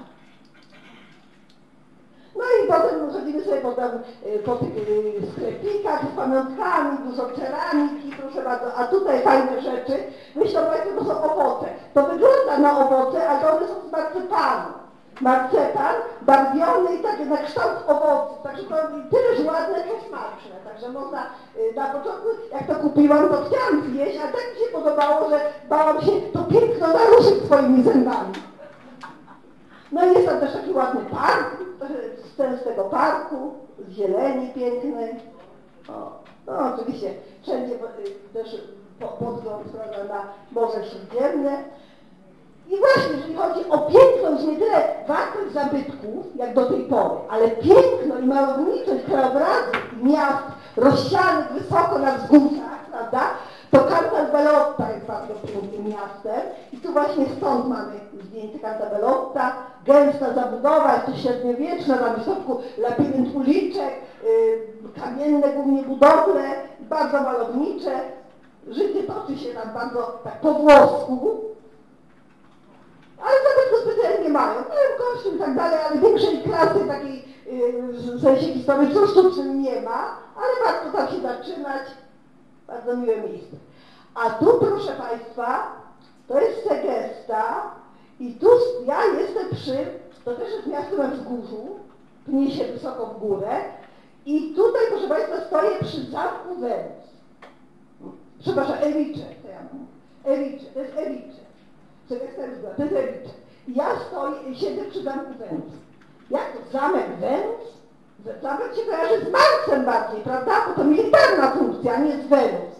No i potem chodzimy sobie potem y, po tych y, sklepikach z pamiątkami, dużo ceramiki, proszę bardzo, a tutaj fajne rzeczy. Myślę Państwo, to są owoce. To wygląda na owoce, ale one są z marcepanu. Marcepan barwiony i takie na kształt owoców, także to tyleż ładne, co smaczne. Także można, y, na początku jak to kupiłam, to chciałam zjeść, a tak mi się podobało, że bałam się to piękno naruszyć swoimi zębami. No i jest tam też taki ładny park, z tego parku, z zieleni pięknej. No oczywiście wszędzie y, też podgląd na Morze Śródziemne. chodzi o piękno, już nie tyle wartość zabytków, jak do tej pory, ale piękno i malowniczość krajobrazów i miast rozsianych wysoko na wzgórzach, prawda? To Cantabellotta jest bardzo pięknym miastem i tu właśnie stąd mamy zdjęcie Cantabellotta, gęsta zabudowa, to średniowieczna, na środku labirynt uliczek, yy, kamienne głównie budowle, bardzo malownicze. Życie toczy się tam bardzo tak po włosku, ale zabytku specjalnie nie mają. Mają kościół i tak dalej, ale większej klasy takiej yy, w sensie historyczno-sztucznym nie ma, ale warto tam się zaczynać. Bardzo miłe miejsce. A tu, proszę Państwa, to jest Segesta i tu ja jestem przy, to też jest miasto na wzgórzu, pnie się wysoko w górę i tutaj, proszę Państwa, stoję przy zamku Wenus. Przepraszam, Ewicze, to ja mówię. Ewicze, to jest Ewicze. Segesta jest to jest Ewicze. I ja stoję, siedzę przy zamku Wenus. Jak to zamek Wenus? Zamek się kojarzy z Marsem bardziej, prawda? Bo to militarna funkcja, a nie z Wenus.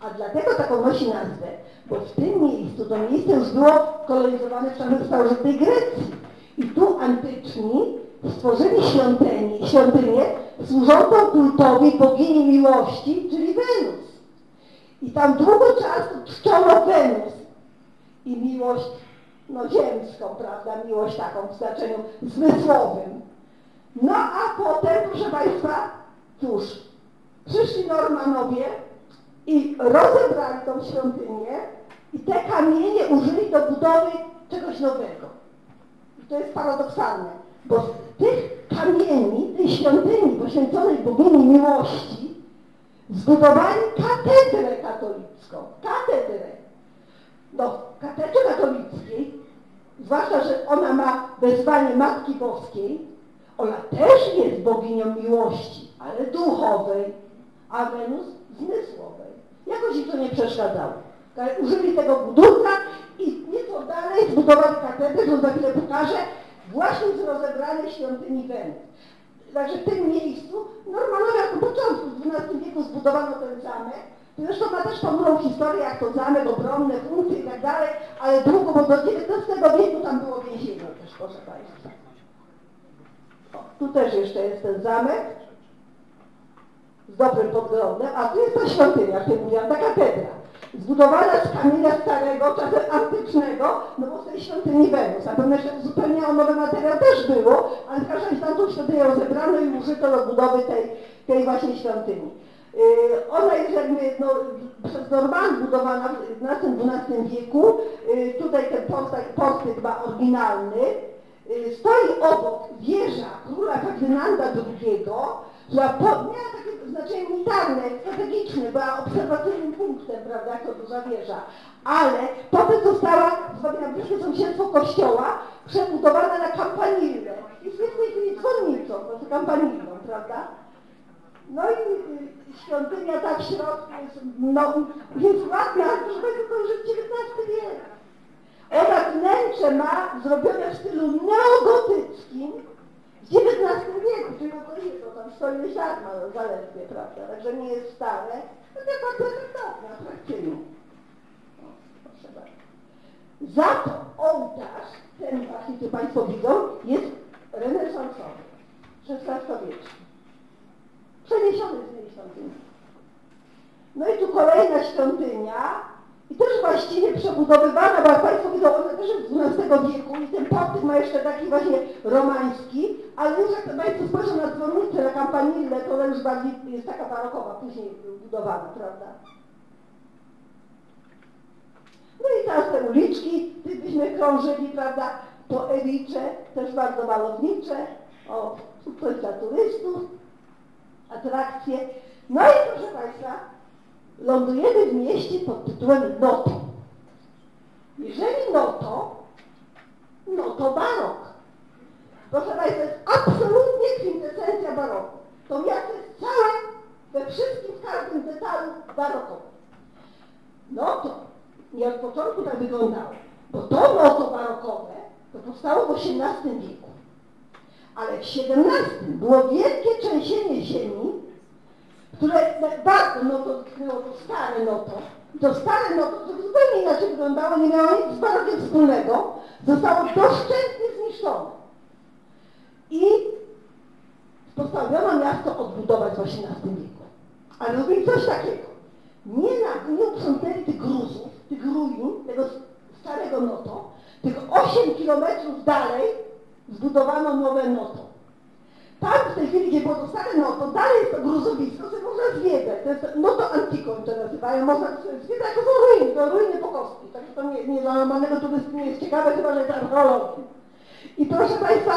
A dlatego taką nosi nazwę, bo w tym miejscu, to miejsce już było kolonizowane czasach starożytnej Grecji. I tu antyczni stworzyli świątynię, świątynię służącą kultowi bogini miłości, czyli Wenus. I tam długo czasu czczono Wenus i miłość no ziemską, prawda, miłość taką w znaczeniu zmysłowym. No a potem, proszę Państwa, cóż, przyszli Normanowie i rozebrali tą świątynię i te kamienie użyli do budowy czegoś nowego. I to jest paradoksalne, bo z tych kamieni, tej świątyni poświęconej bogini miłości zbudowali katedrę katolicką. Katedrę. No, katedrze katolickiej, zwłaszcza, że ona ma wezwanie Matki Boskiej, ona też jest boginią miłości, ale duchowej, a Wenus zmysłowej. Jakoś im to nie przeszkadzało. Użyli tego budulca i nieco dalej zbudowali katedrę, którą za chwilę pokażę, właśnie z rozebranej świątyni Wenus. Także w tym miejscu Normanowie na początku XII wieku zbudowano ten zamek. Zresztą ma też ponurą historię, jak to zamek, obronne funkcje i tak dalej, ale długo, bo do XIX wieku tam było więzienie też, proszę Państwa. Tu też jeszcze jest ten zamek z dobrym podglądem, a tu jest ta świątynia, jak mówiłam, ta katedra. Zbudowana z kamienia starego, czasem antycznego, no bo z tej świątyni Wenus. A pewno zupełnie o nowy materiał też było, ale w każdym razie tamtą świątynię rozebrano i użyto do budowy tej, tej właśnie świątyni. Yy, ona jest jakby no, przez Norman budowana w XI-XII wieku. Yy, tutaj ten portyk ma oryginalny. Yy, stoi obok wieża króla Ferdynanda II, która po, miała takie znaczenie militarne, strategiczne, była obserwacyjnym punktem, prawda, jako duża wieża. Ale potem została, na bliskie sąsiedztwo kościoła, przebudowana na kampanilę. I w tej chwili dzwonnicą, znaczy kampanilą, prawda? No i y, świątynia ta w środku jest, no, jest ładna, ale proszę Państwa, to już XIX wiek. Ona wnętrze ma zrobione w stylu neogotyckim, w XIX wieku, czyli no to jest, to tam stoi ziarno zaledwie, prawda, także nie jest stare, no to bardzo efektowne, atrakcyjne. Proszę. Za to ołtarz, ten właśnie, który Państwo widzą, jest renesansowy, XVI-wieczny. Przeniesiony z tej świątyni. No i tu kolejna świątynia, i też właściwie przebudowywana, bo jak Państwo widzą, ona też jest XII wieku i ten portyk ma jeszcze taki właśnie romański, ale już jak Państwo spojrzą na dzwonnicę, na kampanilę, to ona już bardziej jest taka barokowa, później budowana, prawda? No i teraz te uliczki, byśmy krążyli, prawda, po Ewicze, też bardzo malownicze, o, coś dla turystów, atrakcje. No i proszę Państwa, lądujemy w mieście pod tytułem Noto. Jeżeli Noto, no to barok. Proszę Państwa, jest absolutnie kwintesencja baroku. To miasto jest całe, we wszystkim, w każdym detalu barokowe. Noto nie od początku tak wyglądało, bo to noto barokowe to powstało w XVIII wieku. Ale w XVII było wielkie trzęsienie ziemi, które bardzo no to tknęło to stare noto. To stare noto, to zupełnie inaczej wyglądało, nie miało nic z wspólnego, zostało doszczętnie zniszczone. I postanowiono miasto odbudować w XVIII wieku. Ale robili coś takiego. Nie, na, nie uprzątnęli tych gruzów, tych ruin, tego starego noto, tylko 8 kilometrów dalej zbudowano nowe noto. Tam w tej chwili, gdzie było to stare noto, dalej jest to gruzowisko, sobie można zwiedzać. To jest noto antico, to nazywają, można zwiedzać, to są ruiny, to ruiny po kostki. Także to nie, nie dla normalnego turysty nie jest ciekawe, chyba że jest archeologii. I proszę Państwa,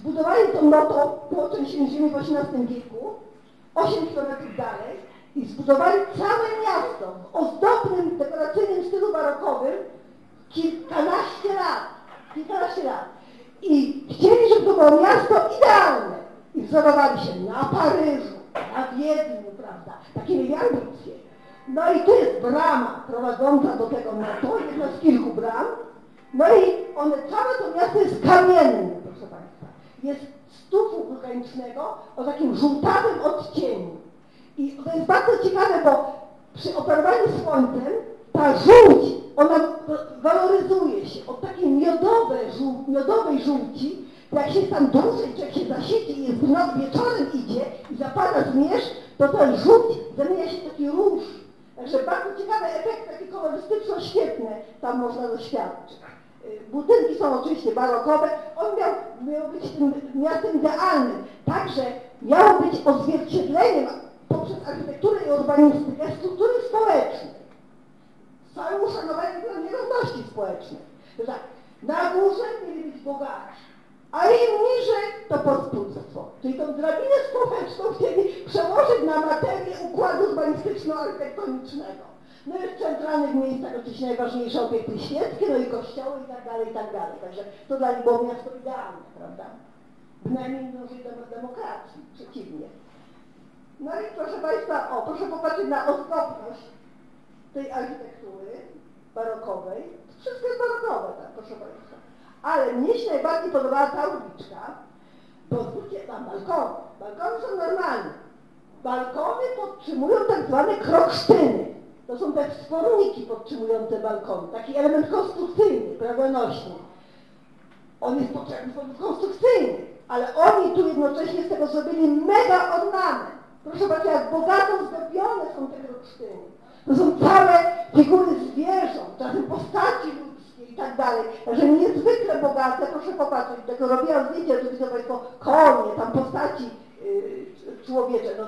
zbudowali to noto po czymś ziemi w XVIII wieku, 8 kilometrów dalej i zbudowali całe miasto w ozdobnym, dekoracyjnym stylu barokowym kilkanaście lat. Kilkanaście lat. I chcieli, żeby to było miasto idealne. Wzorowali się na Paryżu, na Wiedniu, prawda? Takie mieli ambicje. No i tu jest brama prowadząca do tego miasta, jedna z kilku bram. No i one, całe to miasto jest kamienne, proszę Państwa. Jest z tufu wulkanicznego o takim żółtawym odcieniu. I to jest bardzo ciekawe, bo przy operowaniu słońcem ta żółć, ona waloryzuje się od takiej miodowej, żół, miodowej żółci, jak się tam czy jak się zasiedzi i jest noc wieczorem idzie i zapada zmierzch, to ten żółć zamienia się w taki róż. Także bardzo ciekawe efekty, takie kolorystyczno-świetne tam można doświadczyć. Y, budynki są oczywiście barokowe. On miał, miał być tym miastem idealnym. Także miało być odzwierciedleniem poprzez architekturę i urbanistykę struktury społecznej. Z całym uszanowaniem dla nierówności społecznej. Tak, na górze mieli być bogaci, a im niżej to pospólstwo. Czyli tą drabinę społeczną chcieli przełożyć na materię układu urbanistyczno-architektonicznego. No i w centralnych miejscach oczywiście najważniejsze obiekty świeckie, no i kościoły i tak dalej, i tak dalej. Także to dla nich było miasto idealne, prawda? Bynajmniej nie dążyli do demokracji, przeciwnie. No i proszę Państwa, o, proszę popatrzeć na ozdobność tej architektury barokowej. Wszystko jest barokowe, tak, proszę Państwa. Ale mnie się najbardziej podobała ta uliczka, bo zwróćcie tam balkony. Balkony są normalne. Balkony podtrzymują tak zwane kroksztyny. To są te wsporniki podtrzymujące balkony. Taki element konstrukcyjny, prawdonośny. On jest potrzebny w sposób konstrukcyjny, ale oni tu jednocześnie z tego zrobili mega ornament. Proszę bardzo, jak bogato zdobione są te kroksztyny. To są całe figury zwierząt, czasem postaci i tak dalej. Także niezwykle bogate, proszę popatrzeć, tego robiłam zdjęcie, widzą Państwo konie, tam postaci yy, człowiecze. No,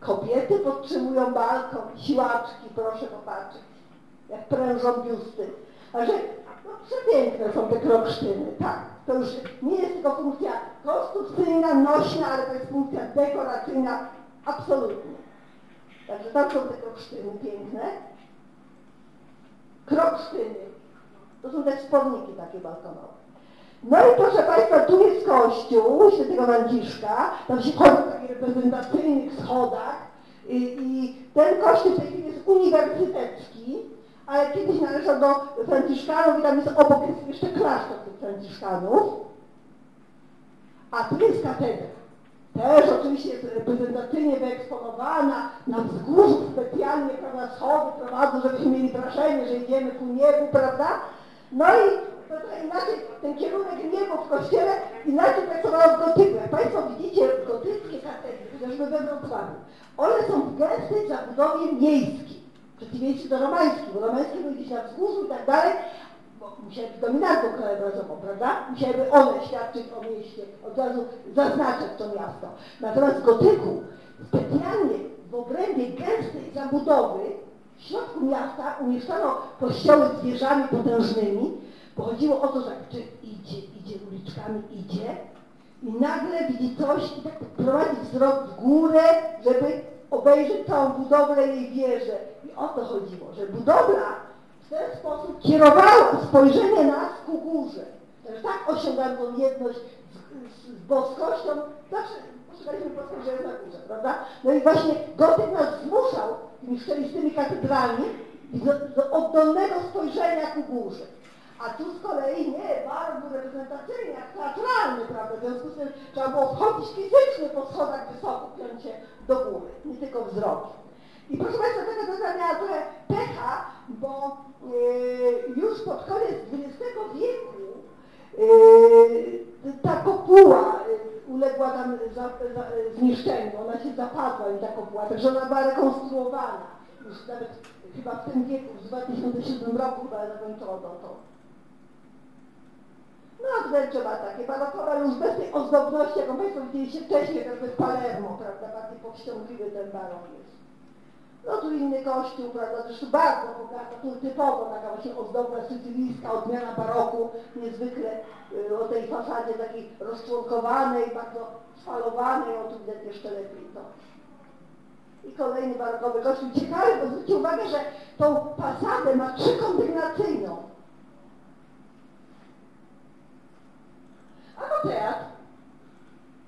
kobiety podtrzymują balkon, siłaczki, proszę popatrzeć, jak prężą biusty. Także no, przepiękne są te kroksztyny, tak. To już nie jest tylko funkcja konstrukcyjna, nośna, ale to jest funkcja dekoracyjna absolutnie. Także tam są te kroksztyny piękne. Kroksztyny. To są te sporniki takie balkonowe. No i proszę Państwa, tu jest kościół świętego Franciszka, tam się chodzi po takich reprezentacyjnych schodach i, i ten kościół w tej chwili jest uniwersytecki, ale kiedyś należał do Franciszkanów i tam jest obok jest jeszcze klasztor tych Franciszkanów. A tu jest katedra. Też oczywiście jest reprezentacyjnie wyeksponowana, na wzgórzu specjalnie, prawda, schody prowadzą, żebyśmy mieli wrażenie, że idziemy ku niebu, prawda? No i to inaczej ten kierunek niebo w kościele inaczej pracowało w gotyku. Jak Państwo widzicie gotyckie katedry, chociażby we Wrocławiu, one są w gęstej zabudowie miejskiej przeciwieństwie do romańskich, bo romańskie były gdzieś na wzgórzu i tak dalej, bo musiały być dominantą krajobrazową, prawda? Musiałyby one świadczyć o mieście, od razu zaznaczać to miasto. Natomiast w gotyku specjalnie w obrębie gęstej zabudowy w środku miasta umieszczano kościoły z wieżami potężnymi, bo chodziło o to, że jak idzie, idzie uliczkami, idzie i nagle widzi coś i tak prowadzi wzrok w górę, żeby obejrzeć całą budowlę jej wieżę. I o to chodziło, że budowla w ten sposób kierowała spojrzenie nas ku górze. Także tak osiągamy jedność z, z, boskością. Zawsze poszukaliśmy boskość, że jest na górze, prawda? No i właśnie gotyk nas zmuszał tymi szczelistymi katedralmi do, do oddolnego spojrzenia ku górze. A tu z kolei nie, bardzo reprezentacyjny, jak teatralny, prawda? W związku z tym trzeba było wchodzić fizycznie po schodach wysoko, piąć się do góry, nie tylko wzrokiem. I proszę Państwa, taka droga miała trochę pecha, bo yy, już pod koniec XX wieku yy, ta kopuła yy, uległa tam za, za, zniszczeniu, ona się zapadła i ta kopuła, także ona była rekonstruowana. Już nawet chyba w tym wieku, w 2007 roku chyba zakończono to. No a wnętrze ma takie barokowe, już bez tej ozdobności, jaką Państwo widzieliście wcześniej, jakby w Palermo, prawda, bardziej powściągliwy ten barok jest. No tu inny kościół, prawda, zresztą bardzo bogata, tu typowo taka właśnie ozdobna sycylijska odmiana baroku, niezwykle y, o tej fasadzie takiej rozczłonkowanej, bardzo sfalowanej, o tu widać jeszcze lepiej to. I kolejny barokowy kościół. Ciekawe, bo zwróćcie uwagę, że tą fasadę ma trzykondygnacyjną. A no teatr.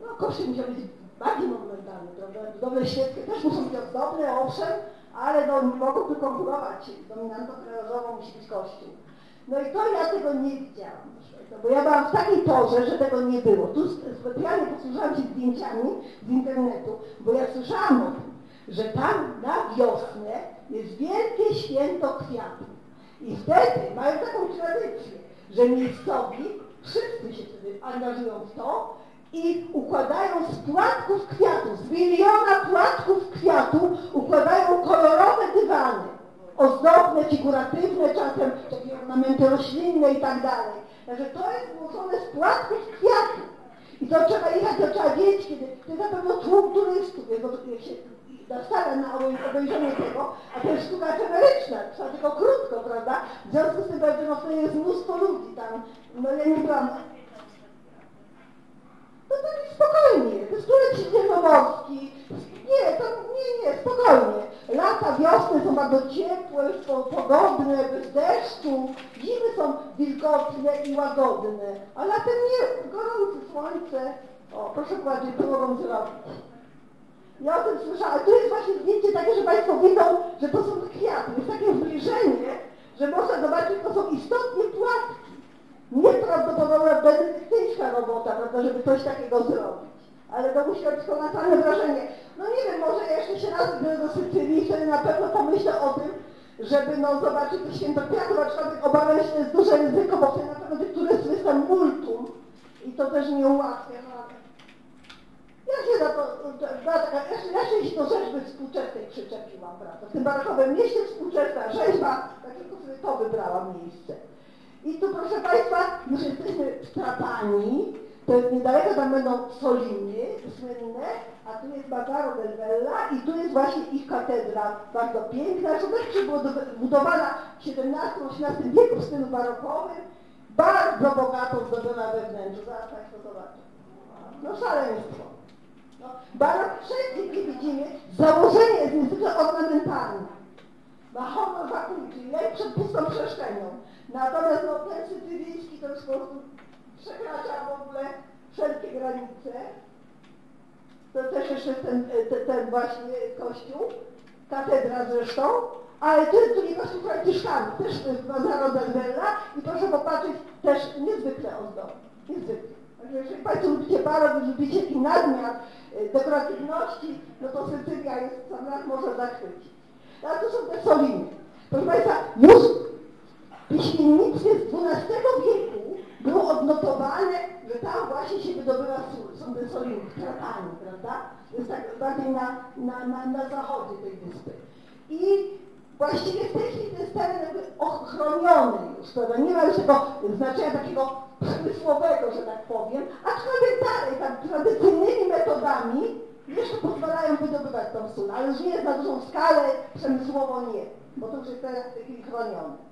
No kościół musiał być bardziej monumentalny, prawda? Budowle świeckie też muszą być ozdobne, owszem, ale no, mogą tu konkurować. Dominantą krajową musi być kościół. No i to ja tego nie widziałam, bo ja byłam w takiej porze, że tego nie było. Tu specjalnie posłużyłam się zdjęciami z internetu, bo ja słyszałam o tym, że tam na wiosnę jest wielkie święto kwiatów. I wtedy mają taką tradycję, że miejscowi wszyscy się wtedy angażują w to i układają z płatków kwiatów, z miliona płatków kwiatów układają kolorowe dywany, ozdobne, figuratywne, czasem takie ornamenty roślinne i tak dalej. Także to jest złożone z płatków kwiatów. I to trzeba jechać, to trzeba wiedzieć, kiedy, to jest na pewno tłum turystów, jak się nastawia na obejrzenie tego, a to jest sztuka efemeryczna, trwa tylko krótko, prawda? W związku z tym, że no, jest mnóstwo ludzi tam, no ja nie byłam no tak spokojnie, to królec ziemnomorski. Nie, to nie, nie, spokojnie. Lata, wiosny są bardzo ciepłe, są pogodne, bez deszczu. Zimy są wilgotne i łagodne. A latem nie, gorące słońce. O, proszę bardziej, było wam zrobić. Ja o tym słyszałam. Tu jest właśnie zdjęcie takie, że Państwo widzą, że to są kwiaty. Jest takie zbliżenie, że można zobaczyć, to są istotnie płatki nieprawdopodobna benedyktyńska robota, prawda, żeby coś takiego zrobić. Ale to musi być konatalne wrażenie. No nie wiem, może jeszcze się raz gdy do Sycylii, wtedy na pewno pomyślę o tym, żeby no zobaczyć to święto kwiatów, aczkolwiek obawiam się, to jest duże ryzyko, bo wtedy na pewno tych turystów jest tam multum i to też nie ułatwia. No, ja się za to, ja, się do rzeźby współczesnej przyczepiłam, prawda. W tym barokowym mieście współczesna rzeźba, tak tylko sobie to wybrałam miejsce. I tu proszę Państwa, już jesteśmy w Trapani, to jest niedaleko tam będą Soliny słynne, a tu jest Bazaro del Bella i tu jest właśnie ich katedra, bardzo piękna, zresztą też była budowana w XVII-XVIII wieku w stylu barokowym, bardzo bogato zdobiona we wnętrzu, zaraz Państwo zobaczą. No szaleństwo. No, barok wszędzie, gdzie widzimy, założenie jest niezwykle ornamentalne. Ma honor lek przed pustą przestrzenią. Natomiast no, ten sycylijski to już po prostu przekracza w ogóle wszelkie granice. To też jeszcze ten, ten, ten właśnie kościół, katedra zresztą, ale jest drugi kościół franciszkanów, też Bazaro Bella i proszę popatrzeć, też niezwykle ozdobny, niezwykle. Także jeżeli Państwo lubicie barok, lubicie taki nadmiar y, dekoratywności, no to Sycylia jest sam raz może zachwycić. Ale to są te soliny. Proszę Państwa, już piśmiennictwie z XII wieku było odnotowane, że tam właśnie się wydobywa sól, są te soliny w Trapani, prawda? Jest tak bardziej na, na, na, na zachodzie tej wyspy. I właściwie w tej chwili to jest teren jakby ochroniony już, prawda? Nie ma już tego znaczenia takiego przemysłowego, że tak powiem, aczkolwiek dalej, tak tradycyjnymi metodami jeszcze pozwalają wydobywać tą sól, ale już nie jest na dużą skalę, przemysłowo nie, bo to już jest teraz w tej chwili chronione.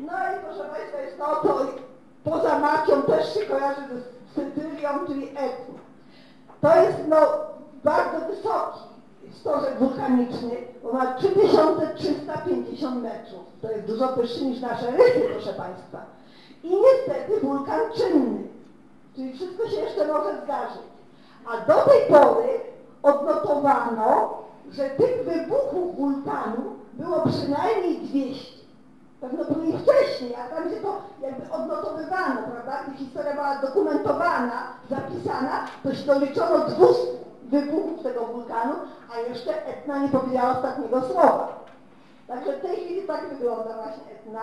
No i proszę Państwa, jest to, to poza Macią też się kojarzy z Sycylią, czyli Etną. To jest no bardzo wysoki stożek wulkaniczny, bo ma 3350 metrów. To jest dużo wyższy niż nasze rysy, proszę Państwa. I niestety wulkan czynny, czyli wszystko się jeszcze może zdarzyć. A do tej pory odnotowano, że tych wybuchów wulkanu było przynajmniej 200. Pewno były i wcześniej, a tam się to jakby odnotowywano, prawda? Gdy historia była dokumentowana, zapisana, to się doliczono 200 wybuchów tego wulkanu, a jeszcze Etna nie powiedziała ostatniego słowa. Także w tej chwili tak wygląda właśnie Etna.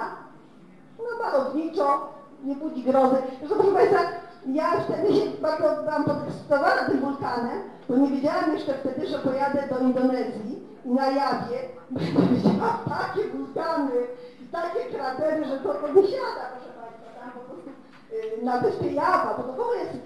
No malowniczo, nie budzi grozy. Zresztą proszę Państwa, ja wtedy się bardzo byłam podekscytowana tym wulkanem, bo nie wiedziałam jeszcze wtedy, że pojadę do Indonezji i na Jawie, widziałam takie wulkany takie kratery, że to, to nie siada, proszę Państwa, tam po prostu y, na wyspie Jawa, bo to w ogóle jest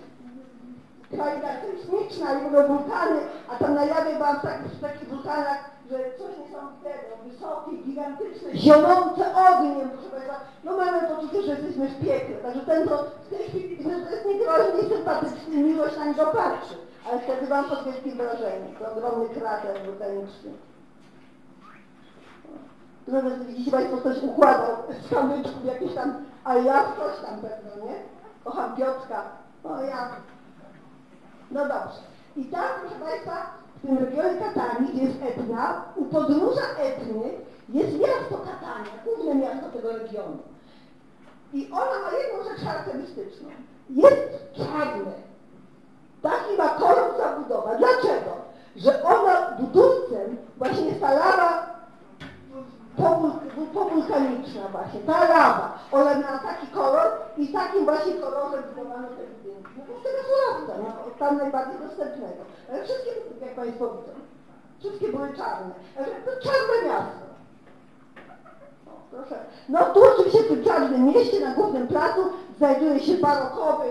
kraina sejsmiczna i w wulkany, a tam na Jawie byłam w, tak, w takich wulkanach, że coś niesamowitego, wysokie, gigantyczne, zionące ogniem, proszę Państwa. No mamy poczucie, że jesteśmy w piekle, także ten to w tej chwili widzę, że jest niegroźny, sympatyczny, miłość na niego patrzy, ale wtedy byłam pod wielkim wrażeniem, to ogromny krater wulkaniczny. Zamiast widzicie Państwo, ktoś układał z kamyczków jakieś tam, a ja coś tam pewno, nie? Kocham Piotrka, o ja. No dobrze. I tam, proszę Państwa, w tym regionie Katani, gdzie jest Etna, u podnóża Etny jest miasto Katania, główne miasto tego regionu. I ona ma jedną rzecz charakterystyczną. Jest czarne. Taki ma kolor zabudowa. Dlaczego? Że ona budulcem właśnie jest powulkaniczna właśnie, ta lawa. Ona miała taki kolor i takim właśnie kolorem budowano te budynki. No to z tego surowca, no, tam najbardziej dostępnego. Ale wszystkie, jak Państwo widzą, wszystkie były czarne. To czarne miasto. O, proszę. No tu oczywiście w tym czarnym mieście, na głównym placu, znajduje się barokowy,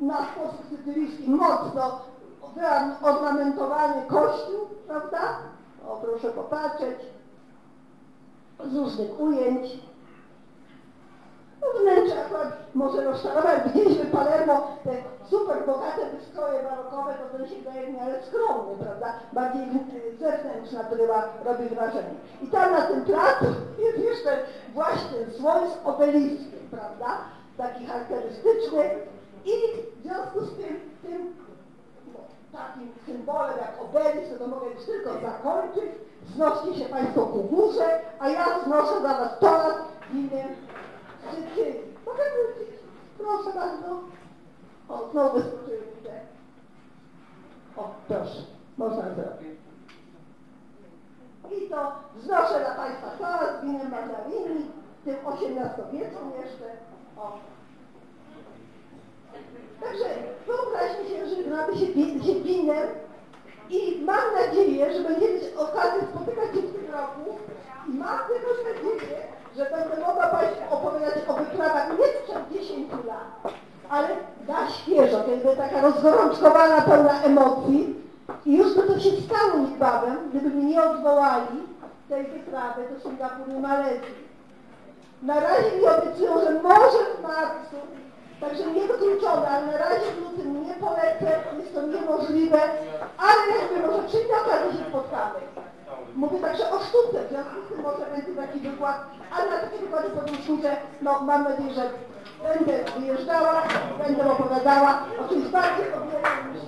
na sposób sycylijski mocno ornamentowany kościół, prawda? O, proszę popatrzeć z różnych ujęć. No wnętrze akurat może rozczarować. Widzieliśmy Palermo te super bogate wystroje barokowe, to ten się wydaje w miarę skromny, prawda? Bardziej zewnętrzna bryła robi wrażenie. I tam na tym placu jest jeszcze właśnie słoń z obeliskiem, prawda? Taki charakterystyczny. I w związku z tym, tym no, takim symbolem jak obelisk, to mogę już tylko zakończyć. Znoście się Państwo ku górze, a ja znoszę za Was torat w imię Sycylii. Mogę wrócić? Proszę bardzo. O, znowu wyskoczyły widzę. O, proszę. Można zrobić. I to znoszę dla Państwa torat w imię Mazarini, w tym XVIII-wiecznym jeszcze. O. Także wyobraźmy się, że gramy się, się winem i mam nadzieję, że będziemy okazję spotykać się w tym roku i mam też nadzieję, że będę mogła Państwu opowiadać o wyprawach nie sprzed 10 lat, ale na świeżo, kiedy taka rozgorączkowana, pełna emocji i już by to się stało niebawem, gdyby mnie nie odwołali tej wyprawy do Singapuru i Malezji. Na razie mi obiecują, że może w marcu Także niewykluczone, ale na razie w lutym nie polecę, jest to niemożliwe, ale jakby może przyjdzie okazja się spotkamy. Mówię także o sztuce, w związku z tym może będzie taki wykład, ale na takie wykłady po sztuce, no mam nadzieję, że będę wyjeżdżała, będę opowiadała o czymś bardziej konkretnym niż.